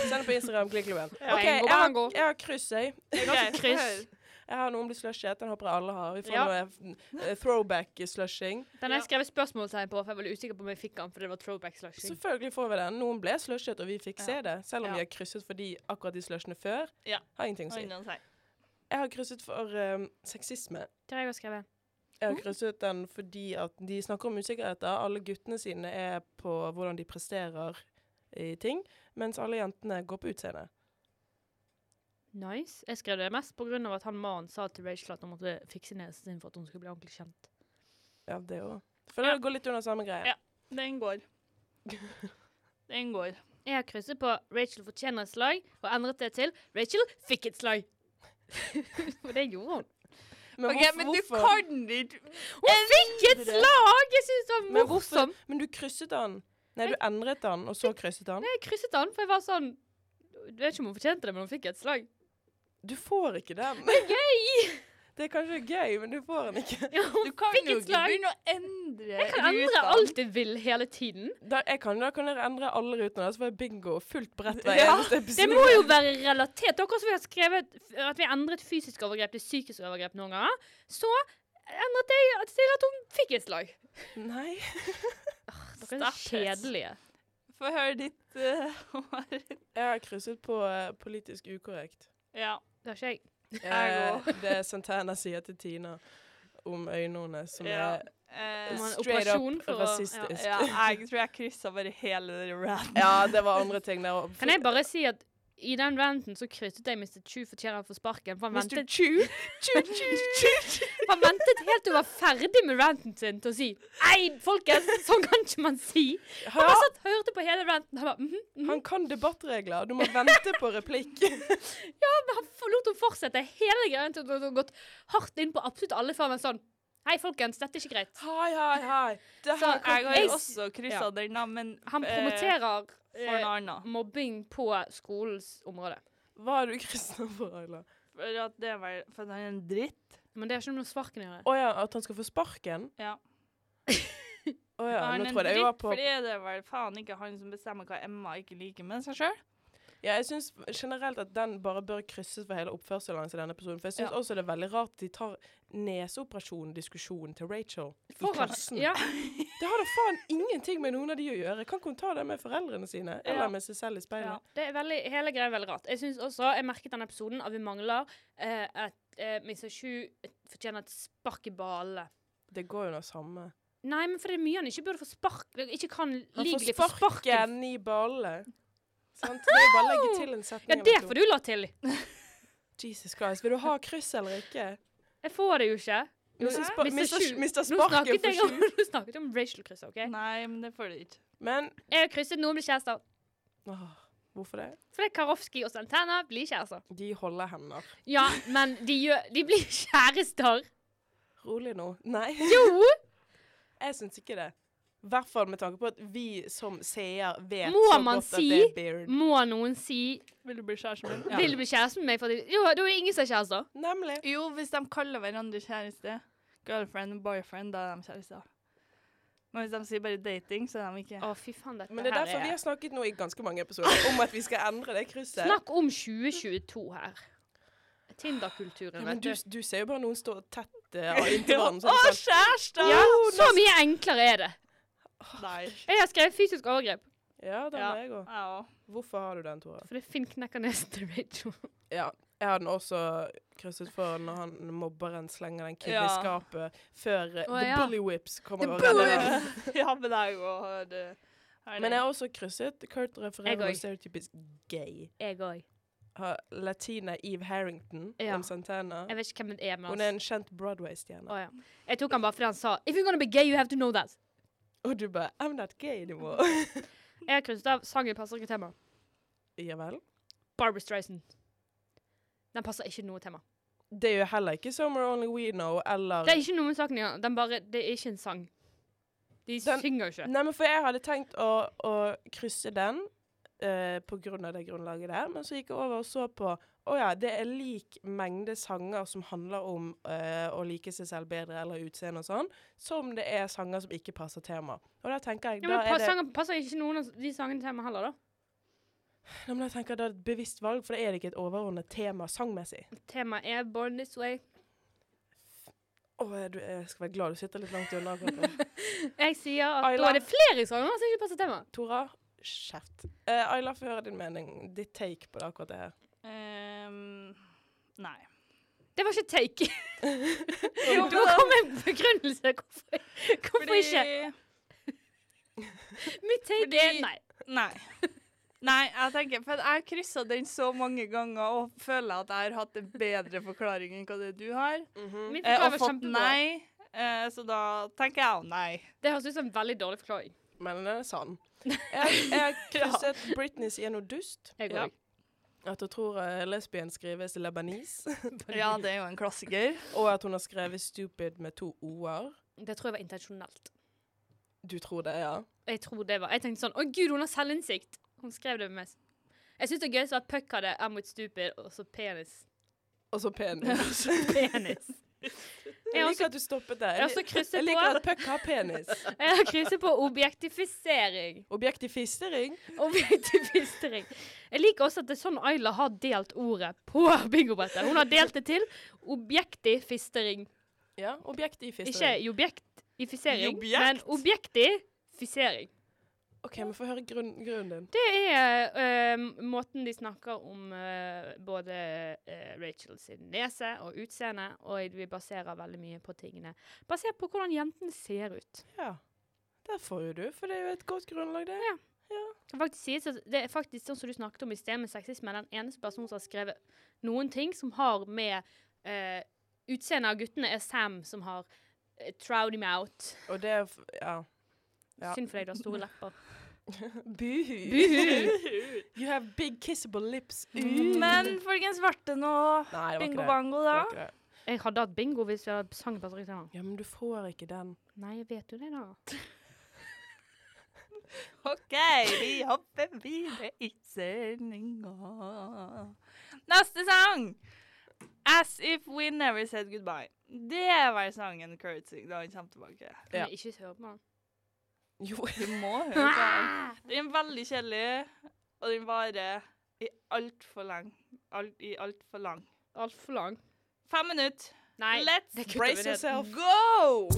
Speaker 2: Send på Instagram, Klikkklubben.
Speaker 3: Ja.
Speaker 2: OK, jeg har, jeg har kryss, jeg.
Speaker 1: Ok,
Speaker 3: kryss.
Speaker 2: Jeg har noen blir slushet. Den håper jeg alle har. Vi får
Speaker 3: Ja.
Speaker 2: noe eh, throwback-slushing.
Speaker 3: Den har jeg skrevet spørsmålstegn på, for jeg var usikker på om jeg fikk den, for det var throwback slushing.
Speaker 2: Selvfølgelig får vi den. Noen ble slushet, og vi fikk
Speaker 1: Ja.
Speaker 2: se det. Selv om
Speaker 1: Ja.
Speaker 2: vi har krysset for de akkurat de slushene før.
Speaker 1: Ja.
Speaker 2: Har ingenting å si. Jeg har krysset for um, sexisme.
Speaker 3: Det har jeg også skrevet.
Speaker 2: Jeg har krysset den fordi at de snakker om usikkerheter. Alle guttene sine er på hvordan de presterer i ting, mens alle jentene går på utseende.
Speaker 3: Nice. Jeg skrev det mest av at han mannen sa til Rachel at hun måtte fikse nesen sin for at hun skulle bli ordentlig kjent.
Speaker 2: Ja, det òg. For
Speaker 1: Ja.
Speaker 2: det går litt under samme greie.
Speaker 1: Ja. Den går. Den går.
Speaker 3: Jeg har krysset på Rachel fortjener et slag, og endret det til Rachel fikk et slag. For det gjorde hun.
Speaker 2: Men,
Speaker 1: OK,
Speaker 2: hvorfor,
Speaker 1: men du
Speaker 2: hvorfor?
Speaker 1: kan ikke
Speaker 3: Hun fikk et slag! Jeg syns det var
Speaker 2: Men
Speaker 3: morsomt.
Speaker 2: Men du krysset den. Nei, du endret den, og så krysset den.
Speaker 3: Jeg krysset han, for jeg var sånn Jeg vet ikke om hun fortjente det, men hun fikk et slag.
Speaker 2: Du får ikke den.
Speaker 3: Det er Gøy!
Speaker 2: Det er kanskje gøy, men du får den ikke.
Speaker 3: Ja,
Speaker 1: Du kan jo ikke begynne å endre
Speaker 3: Jeg kan endre
Speaker 1: ruten.
Speaker 3: alt jeg vil hele tiden.
Speaker 2: Da, jeg kan, da kan dere endre alle rutene, så får jeg bingo fullt brett hver
Speaker 1: Ja,
Speaker 2: eneste episode.
Speaker 3: Det må jo være relatert. Dere som har skrevet at vi endret fysisk overgrep til psykisk overgrep noen ganger, så endret jeg til at hun fikk et slag.
Speaker 2: Nei.
Speaker 3: Dere er kjedelige.
Speaker 1: Få høre ditt uh.
Speaker 2: Jeg har krysset på uh, politisk ukorrekt.
Speaker 1: Ja.
Speaker 3: Det har ikke jeg.
Speaker 1: Jeg
Speaker 2: Eh, det Santana sier til Tina om øynene, som
Speaker 1: Ja.
Speaker 2: er
Speaker 1: Eh,
Speaker 2: straight up
Speaker 3: for å-
Speaker 2: rasistisk.
Speaker 1: ja, jeg tror jeg kryssa bare hele det ranten.
Speaker 2: Ja, det var andre ting der òg.
Speaker 3: Kan jeg bare si at i den ranten så krysset jeg Mr. Chu fortjener å få sparken. For han ventet,
Speaker 2: Chu?
Speaker 3: Han ventet helt til hun var ferdig med ranten sin til å si Nei, folkens, sånn kan ikke man si. Han bare satt hørte på hele ranten. Han bare mm, mhm.
Speaker 2: Han kan debattregler. Du må vente på replikk.
Speaker 3: ja, Men han lot henne fortsette hele greia til hun har gått hardt inn på absolutt alle før han var sånn Hei, folkens, dette er ikke greit.
Speaker 2: Hei, hei, hei. Det
Speaker 3: Så
Speaker 2: her
Speaker 1: Jeg har
Speaker 3: Jeg
Speaker 1: også kryssa
Speaker 3: ja.
Speaker 1: den, men
Speaker 3: Han
Speaker 1: eh,
Speaker 3: promoterer
Speaker 1: for
Speaker 3: eh, mobbing på skolens område.
Speaker 2: Hva er du kryssa for, Ayla?
Speaker 1: For at det var for at han er en dritt.
Speaker 3: Men det har ikke noe med sparken å gjøre.
Speaker 2: Å ja, at han skal få sparken?
Speaker 1: Ja.
Speaker 2: Å ja,
Speaker 1: han
Speaker 2: nå tror jeg jeg var
Speaker 1: dritt,
Speaker 2: på
Speaker 1: fordi det er vel faen ikke han som bestemmer hva Emma ikke liker med seg sjøl.
Speaker 2: Ja, jeg syns generelt at den bare bør krysses for hele oppførselen hans i denne episoden. For jeg syns
Speaker 1: Ja.
Speaker 2: også det er veldig rart at de tar neseoperasjon-diskusjonen til Rachel i klassen.
Speaker 3: ja,
Speaker 2: Det har da faen ingenting med noen av de å gjøre. Kan ikke hun ta det med foreldrene sine? Eller
Speaker 1: Ja.
Speaker 2: med seg selv i speilet?
Speaker 3: ja. Det er veldig, hele greia er veldig rart. Jeg synes også, jeg merket denne episoden at vi mangler eh, at eh, Mr. Shu fortjener et spark i ballene.
Speaker 2: Det går jo det samme.
Speaker 3: Nei, men for det er mye han ikke burde få spark Ikke kan
Speaker 2: Han
Speaker 3: få
Speaker 2: får
Speaker 3: Han sparken.
Speaker 2: sparken i ballene. Sant? Det er bare å legge til en setning.
Speaker 3: Ja, det får du la til.
Speaker 2: Jesus Christ. Vil du ha kryss eller ikke?
Speaker 3: Jeg får det jo ikke. Nå
Speaker 2: Sparken for sju.
Speaker 3: nå snakket jeg om Rachel-krysset, OK?
Speaker 1: Nei, men det får du ikke.
Speaker 2: Men
Speaker 3: Jeg har krysset noen blir kjærester.
Speaker 2: åh, hvorfor det?
Speaker 3: Fordi Karofsky og Santana blir kjærester.
Speaker 2: De holder hender.
Speaker 3: Ja, men de, gjør, de blir kjærester.
Speaker 2: Rolig nå. Nei.
Speaker 3: Jo!
Speaker 2: Jeg syns ikke det. I hvert fall med tanke på at vi som seer vet
Speaker 3: Må
Speaker 2: så
Speaker 3: man
Speaker 2: godt at det er beard.
Speaker 3: Må noen si
Speaker 1: Vil du bli kjæresten min?
Speaker 3: 'Vil du bli kjæresten med meg?' Jo, da er det ingen som er kjærester.
Speaker 2: Nemlig.
Speaker 1: Jo, hvis de kaller hverandre kjæreste, girlfriend og boyfriend, da er de kjærester. Men hvis de sier bare dating, så er de ikke.
Speaker 3: Å, fy faen, dette
Speaker 2: Men det er
Speaker 3: derfor
Speaker 2: derfor vi
Speaker 3: er
Speaker 2: har snakket nå i ganske mange episoder om at vi skal endre det krysset.
Speaker 3: Snakk om 2022 her. Tinder-kulturen,
Speaker 2: Ja,
Speaker 3: vet
Speaker 2: du,
Speaker 3: du.
Speaker 2: du ser jo bare noen stå tett uh, inntil hverandre. så
Speaker 1: Å,
Speaker 2: er
Speaker 1: kjærester!
Speaker 3: Ja, så mye enklere er det.
Speaker 1: Nei.
Speaker 3: Jeg har skrevet fysisk overgrep.
Speaker 2: ja, den
Speaker 1: Ja.
Speaker 2: er jeg òg.
Speaker 1: Ja,
Speaker 2: Hvorfor har du den, Tora?
Speaker 3: Fordi Finn knekker nesen til Rachel.
Speaker 2: Ja. Jeg har den også krysset for når han mobberen slenger den kiden
Speaker 1: Ja.
Speaker 2: i skapet før
Speaker 3: oh,
Speaker 2: The
Speaker 3: ja.
Speaker 2: Bully Whips kommer
Speaker 3: The
Speaker 2: og redder
Speaker 3: Bully
Speaker 1: ja, men jeg òg.
Speaker 2: Men jeg har også krysset Kurt refererer til stereotypisk gay.
Speaker 3: Jeg òg.
Speaker 2: Har Latina Eve Harrington
Speaker 3: Ja.
Speaker 2: om Santana.
Speaker 3: Jeg vet ikke hvem det er, men
Speaker 2: Hun er en kjent Broadway-stjerne.
Speaker 3: Oh, ja. Jeg tok han bare fordi han sa 'If you're gonna be gay, you have to know that'.
Speaker 2: Og du bare I'm not gay anymore.
Speaker 3: Jeg har krysset av sangen passer ikke tema.
Speaker 2: ja vel.
Speaker 3: Barbara Streisand. Den passer ikke noe tema.
Speaker 2: Det er jo heller ikke Summer Only We Know eller
Speaker 3: Det er ikke noe med saken å. Den bare, det er ikke en sang. De
Speaker 2: Den-
Speaker 3: synger jo ikke.
Speaker 2: Nei, men for jeg hadde tenkt å, å krysse den uh, på grunn av det grunnlaget der, men så gikk jeg over og så på å ja, det er lik mengde sanger som handler om eh, å like seg selv bedre eller utseende og sånn, som det er sanger som ikke passer tema. Og da tenker jeg
Speaker 3: Ja, men pa
Speaker 2: det
Speaker 3: sanger passer ikke noen av de sangene tema heller, da.
Speaker 2: ja, men jeg tenker Det er et bevisst valg, for da er det ikke et overordnet tema sangmessig.
Speaker 3: Temaet er 'Born This Way'.
Speaker 2: Å, jeg, jeg skal være glad du sitter litt langt unna.
Speaker 3: Jeg sier at
Speaker 2: Ayla.
Speaker 3: da er det flere sanger som ikke passer tema.
Speaker 2: Tora, kjeft. Uh, Ayla, få høre din mening. Ditt take på det akkurat det her.
Speaker 1: Ehm, nei.
Speaker 3: Det var ikke take.
Speaker 1: Jo,
Speaker 3: Du kom en begrunnelse. Hvorfor, hvorfor ikke? Mitt take
Speaker 1: fordi-
Speaker 3: er nei.
Speaker 1: Nei. Nei, jeg tenker, for jeg har kryssa den så mange ganger og føler at jeg har hatt en bedre forklaring enn hva det du har.
Speaker 3: Min
Speaker 1: Eh, og fått
Speaker 3: kjempebra.
Speaker 1: nei, eh, så da tenker jeg jo nei.
Speaker 3: Det høres ut som en veldig dårlig forklaring.
Speaker 2: Men den er sann. Jeg, jeg har krysset Britney sier noe dust.
Speaker 3: Jeg
Speaker 1: Ja.
Speaker 2: At hun tror uh, lesbien skrives lebanis.
Speaker 1: Ja, det er jo en klassiker.
Speaker 2: og at hun har skrevet 'stupid' med to o-er.
Speaker 3: Det tror jeg var intensjonelt.
Speaker 2: Du tror det, ja?
Speaker 3: Jeg tror det var Jeg tenkte sånn Å, gud, hun har selvinnsikt. Hun skrev det med Jeg syns det er gøy så at Puck hadde I'm with stupid, og så penis.
Speaker 2: Og så penis.
Speaker 3: penis.
Speaker 2: Jeg liker at du stoppet der.
Speaker 3: jeg
Speaker 2: Jeg liker
Speaker 3: på-
Speaker 2: at puck har penis.
Speaker 3: Jeg har krysset på objektifisering.
Speaker 2: Objektifistering.
Speaker 3: Objektifisering. Jeg liker også at det er sånn Ayla har delt ordet på bingobrettet. Hun har delt det til objektifistering.
Speaker 2: Ja, objektifistering.
Speaker 3: Ikke objektifisering,
Speaker 1: Objekt.
Speaker 3: men objektifisering.
Speaker 2: OK, vi får høre grunn, grunnen din.
Speaker 3: Det er uh, måten de snakker om uh, både uh, Rachel sin nese og utseende, og vi baserer veldig mye på tingene. Basert på hvordan jentene ser ut.
Speaker 2: Ja. Der får jo du, for det er jo et godt grunnlag, det.
Speaker 3: Ja. Det faktisk det er faktisk sånn som du snakket om i sted med sexisme, den eneste personen som har skrevet noen ting som har med uh, utseendet av guttene, er Sam, som har uh, him out.
Speaker 2: Og det er Ja. Ja.
Speaker 3: Synd for deg, du har store lepper.
Speaker 2: Buhu.
Speaker 3: Buhu.
Speaker 2: You have big kissable lips.
Speaker 1: Men folkens, ble det noe bingo-bango, da?
Speaker 2: det.
Speaker 3: Jeg hadde hatt bingo hvis jeg hadde sang på riktig.
Speaker 2: Ja, men du får ikke den.
Speaker 3: Nei, jeg vet jo det, da.
Speaker 1: OK, vi hopper videre i sendinga. Neste sang! As If We Never Said Goodbye. Det var sangen Kurt sang da han kom tilbake.
Speaker 2: Ja.
Speaker 3: Men ikke hør på den?
Speaker 2: Jo.
Speaker 1: Du må høre på den. Den er veldig kjedelig, og den varer i altfor lang. Alt, I altfor lang.
Speaker 3: Altfor lang.
Speaker 1: Fem minutter.
Speaker 3: Nei,
Speaker 1: Let's
Speaker 3: vi
Speaker 2: brace yourself.
Speaker 1: Go!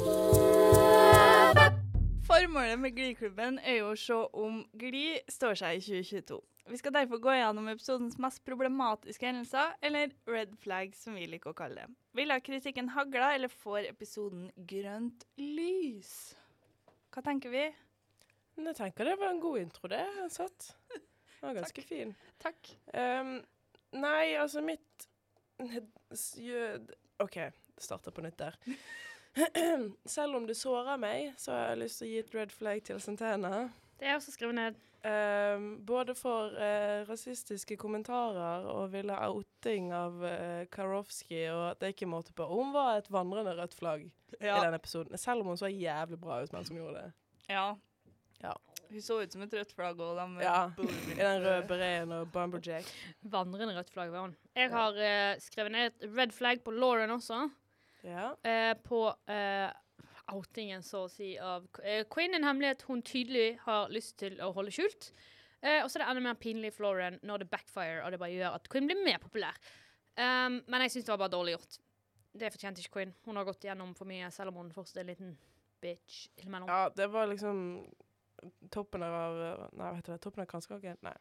Speaker 1: Formålet med Gliklubben er jo å se om Gli står seg i 2022. Vi skal derfor gå gjennom episodens mest problematiske hendelser, eller red flag, som vi liker å kalle det. Vil ha kritikken hagla, eller får episoden grønt lys? Hva tenker vi?
Speaker 2: Jeg tenker det var en god intro, det. Satt. Den var ganske fin.
Speaker 1: Takk.
Speaker 2: Um, nei, altså mitt OK, starter på nytt der. Selv om det sårer meg, så har jeg lyst til å gi et red flag til Santana.
Speaker 3: Det er også skrevet ned.
Speaker 2: Ehm, både for uh, rasistiske kommentarer og ville outing av uh, Karofsky, og at det ikke måte på. Hun var et vandrende rødt flagg i
Speaker 1: Ja.
Speaker 2: den episoden. Selv om hun så jævlig bra ut mens hun gjorde det.
Speaker 1: ja.
Speaker 2: Ja.
Speaker 1: Hun så ut som et rødt flagg og de
Speaker 2: Ja. I den røde bereten og Bumberjack.
Speaker 3: Vandrende rødt flagg var hun. Jeg har uh, skrevet ned et red flag på Lauren også.
Speaker 2: Ja.
Speaker 3: Uh, på eh, outingen, så å si, av uh, Quinn. En hemmelighet hun tydelig har lyst til å holde skjult. Eh, og så er det enda mer pinlig for Lauren når det backfire, og det bare gjør at Quinn blir mer populær. Um, men jeg syns det var bare dårlig gjort. Det fortjente ikke Quinn. Hun har gått igjennom for mye, selv om hun fortsatt er en liten bitch.
Speaker 2: Ja, det var liksom toppen av Nei, hva heter det? Toppen av kransekake? Nei.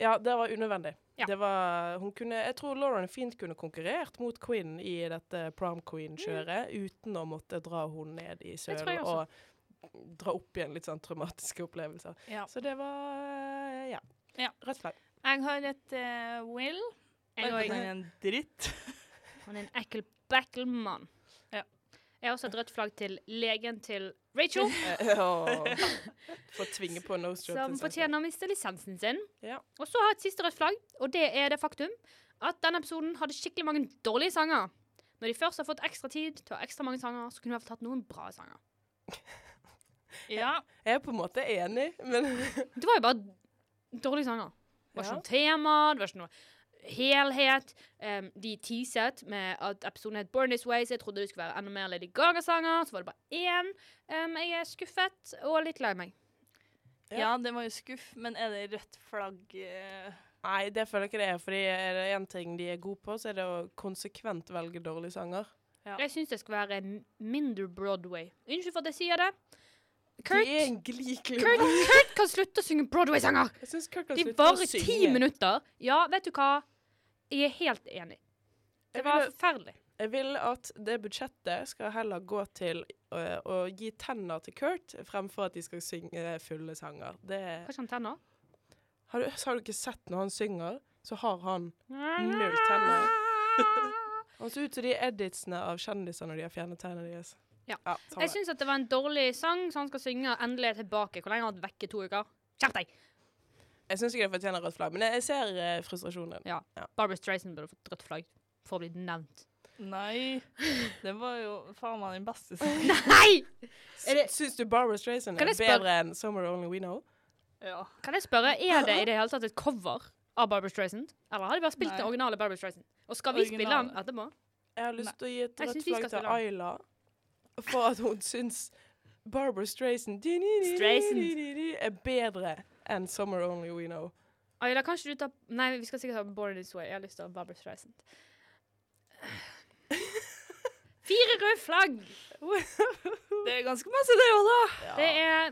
Speaker 2: Ja, det var unødvendig.
Speaker 3: Ja.
Speaker 2: Det var Hun kunne Jeg tror Lauren fint kunne konkurrert mot Queen i dette prom queen-kjøret, uten å måtte dra hun ned i
Speaker 3: søl
Speaker 2: sølen og dra opp igjen litt sånn traumatiske opplevelser.
Speaker 1: Ja.
Speaker 2: Så det var Ja.
Speaker 1: Ja.
Speaker 2: Rett flagg.
Speaker 1: Jeg har et uh, Will.
Speaker 3: Jeg òg.
Speaker 1: han er en dritt.
Speaker 3: Han er en ekkel backelmann. Jeg har også et rødt flagg til legen til Rachel,
Speaker 2: For å tvinge på job.
Speaker 3: som fortjener å miste lisensen sin.
Speaker 2: Ja.
Speaker 3: Og så har jeg et siste rødt flagg, og det er det faktum at denne episoden hadde skikkelig mange dårlige sanger. Når de først har fått ekstra tid til å ha ekstra mange sanger, så kunne vi ha tatt noen bra sanger.
Speaker 1: Ja.
Speaker 2: Jeg er på en måte enig, men
Speaker 3: Det var jo bare dårlige sanger. Det var ikke noe tema, det var ikke noe helhet. Um, de teaset med at episoden het Born This Way, så jeg trodde det skulle være enda mer Lady Gaga-sanger. Så var det bare én. Um, jeg er skuffet og litt lei meg.
Speaker 2: Ja.
Speaker 1: ja, det var jo skuff, men er det rødt flagg eh,
Speaker 2: Nei, det føler jeg ikke det er. Fordi er det én ting de er gode på, så er det å konsekvent velge dårlige sanger.
Speaker 1: Ja.
Speaker 3: Jeg syns det skal være mindre Broadway. Unnskyld for at jeg sier det.
Speaker 2: De
Speaker 3: Kurt,
Speaker 2: er en.
Speaker 3: Kurt, Kurt kan slutte å synge Broadway-sanger! De varer ti minutter. Ja, vet du hva? Jeg er helt enig. Det var forferdelig.
Speaker 2: Jeg vil at det budsjettet skal heller gå til å, å gi tenner til Kurt, fremfor at de skal synge fulle sanger. Det
Speaker 3: Kanskje han tenner?
Speaker 2: har du, har du ikke sett når han synger, så har han null tenner. Han ser ut som de editsene av kjendiser når de har fjernet tennene deres.
Speaker 3: Ja.
Speaker 2: ja
Speaker 3: Jeg syns det var en dårlig sang, så han skal synge endelig tilbake. Hvor lenge har han vært vekke? To uker? Skjerp deg!
Speaker 2: Jeg syns ikke det fortjener rødt flagg, men jeg, ser uh, frustrasjonen.
Speaker 3: Ja. Barbara Streisand burde fått rødt flagg for å bli nevnt.
Speaker 1: Nei. Det var jo faen meg den beste sangen.
Speaker 3: Nei! Det-
Speaker 2: Syns du Barbara Streisand er bedre enn 'Somewhere Only We Know'?
Speaker 1: Ja.
Speaker 3: Kan jeg spørre, er det i det hele tatt et cover av Barbara Streisand? Eller har de bare spilt
Speaker 1: Nei.
Speaker 3: den originale Barbara Streisand? Og skal vi spille den etterpå?
Speaker 2: Jeg har lyst til å gi et rødt flagg til Ayla for at hun syns Barbara Strayson
Speaker 3: Streisand.
Speaker 2: er bedre enn Summer Only We Know.
Speaker 3: Ayla, kan ikke du ta Nei, vi skal sikkert ta Born This Way. Jeg har lyst til å ha Barbara Streisand. Fire røde flagg!
Speaker 1: Det er ganske masse, det òg, da.
Speaker 3: Det er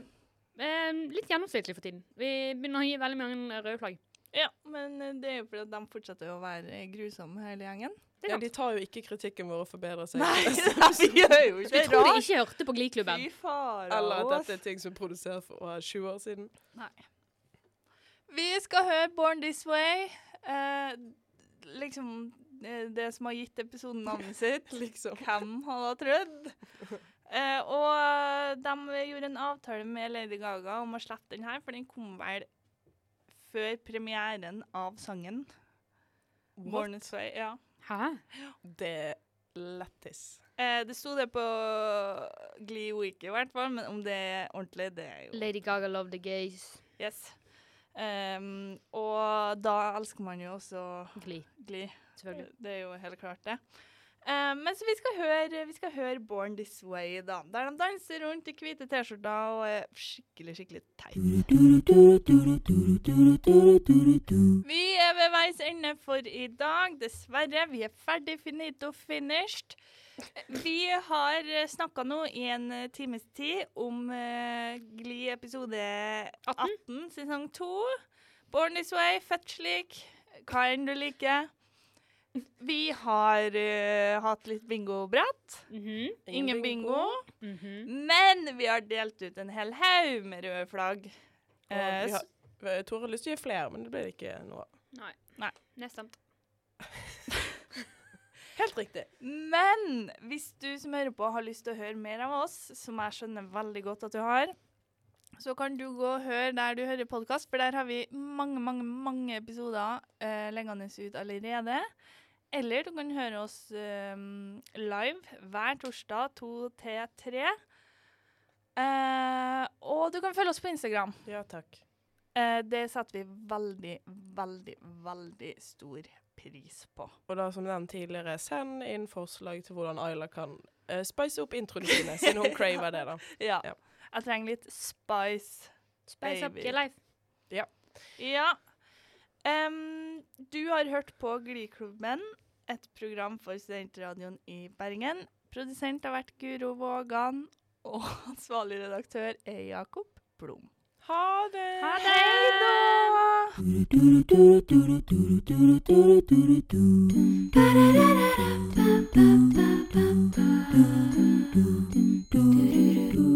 Speaker 3: eh, litt gjennomsnittlig for tiden. Vi begynner å gi veldig mange røde flagg.
Speaker 1: Ja, men eh, det er jo fordi de fortsetter å være grusomme, hele gjengen.
Speaker 2: Ja, de tar jo ikke kritikken vår og forbedrer seg.
Speaker 1: Nei, vi gjør jo ikke
Speaker 3: det. tror de ikke hørte på Glee-klubben.
Speaker 1: Fy faen.
Speaker 2: Eller at dette er ting som er produsert for hva, 20 år siden.
Speaker 1: Vi skal høre Born This Way. Eh, liksom eh, det som har gitt episoden navnet sitt.
Speaker 2: Liksom.
Speaker 1: Hvem hadde trodd? Eh, og de gjorde en avtale med Lady Gaga om å slippe den her, for den kom vel før premieren av sangen. Born This Way, ja.
Speaker 3: Hæ?
Speaker 2: Det lættis.
Speaker 1: Eh, det sto det på Glee Week i hvert fall, men om det er ordentlig, det er jo
Speaker 3: Lady Gaga love the gays.
Speaker 1: Yes. Ehm, og da elsker man jo også Gli.
Speaker 3: Gli.
Speaker 1: Det er jo helt klart det. Um, men så vi skal, høre, vi skal høre Born This Way, da. Der de danser rundt i hvite T-skjorter og er skikkelig, skikkelig teit. Vi er ved veis ende for i dag. Dessverre. Vi er ferdig finito finished. Vi har snakka nå i en times tid om uh, Glee episode 18, sesong 2. Born This Way, født slik. Hva enn du liker. Vi har uh, hatt litt bingoprat.
Speaker 3: Mm -hmm.
Speaker 1: Ingen bingo.
Speaker 3: mhm.
Speaker 1: Men vi har delt ut en hel haug med røde flagg.
Speaker 2: Uh,
Speaker 1: Eh,
Speaker 2: vi har, jeg har lyst til å gi flere, men det blir ikke noe av.
Speaker 3: Nei.
Speaker 1: Nei.
Speaker 3: Nedstemt.
Speaker 2: Helt riktig.
Speaker 1: Men hvis du som hører på har lyst til å høre mer av oss, som jeg skjønner veldig godt at du har, så kan du gå og høre der du hører podkast, for der har vi mange, mange mange episoder uh, lengende ut allerede. Eller du kan høre oss eh, live hver torsdag to til tre. Uh, og du kan følge oss på Instagram.
Speaker 2: Ja, takk.
Speaker 1: Det setter vi veldig, veldig, veldig stor pris på.
Speaker 2: Og da som nevnt tidligere, send inn forslag til hvordan Ayla kan uh, spice opp introene sine, siden hun craver det, da.
Speaker 1: Ja.
Speaker 2: Ja.
Speaker 1: Jeg trenger litt spice.
Speaker 3: Spice up your life.
Speaker 1: Ja. Em, du har hørt på Gliklubben, et program for studentradioen i Bergen. Produsent har vært Guro Vågan, og ansvarlig redaktør er Jakob Blom.
Speaker 2: Ha det!
Speaker 3: Ha det!
Speaker 1: Hej
Speaker 4: då!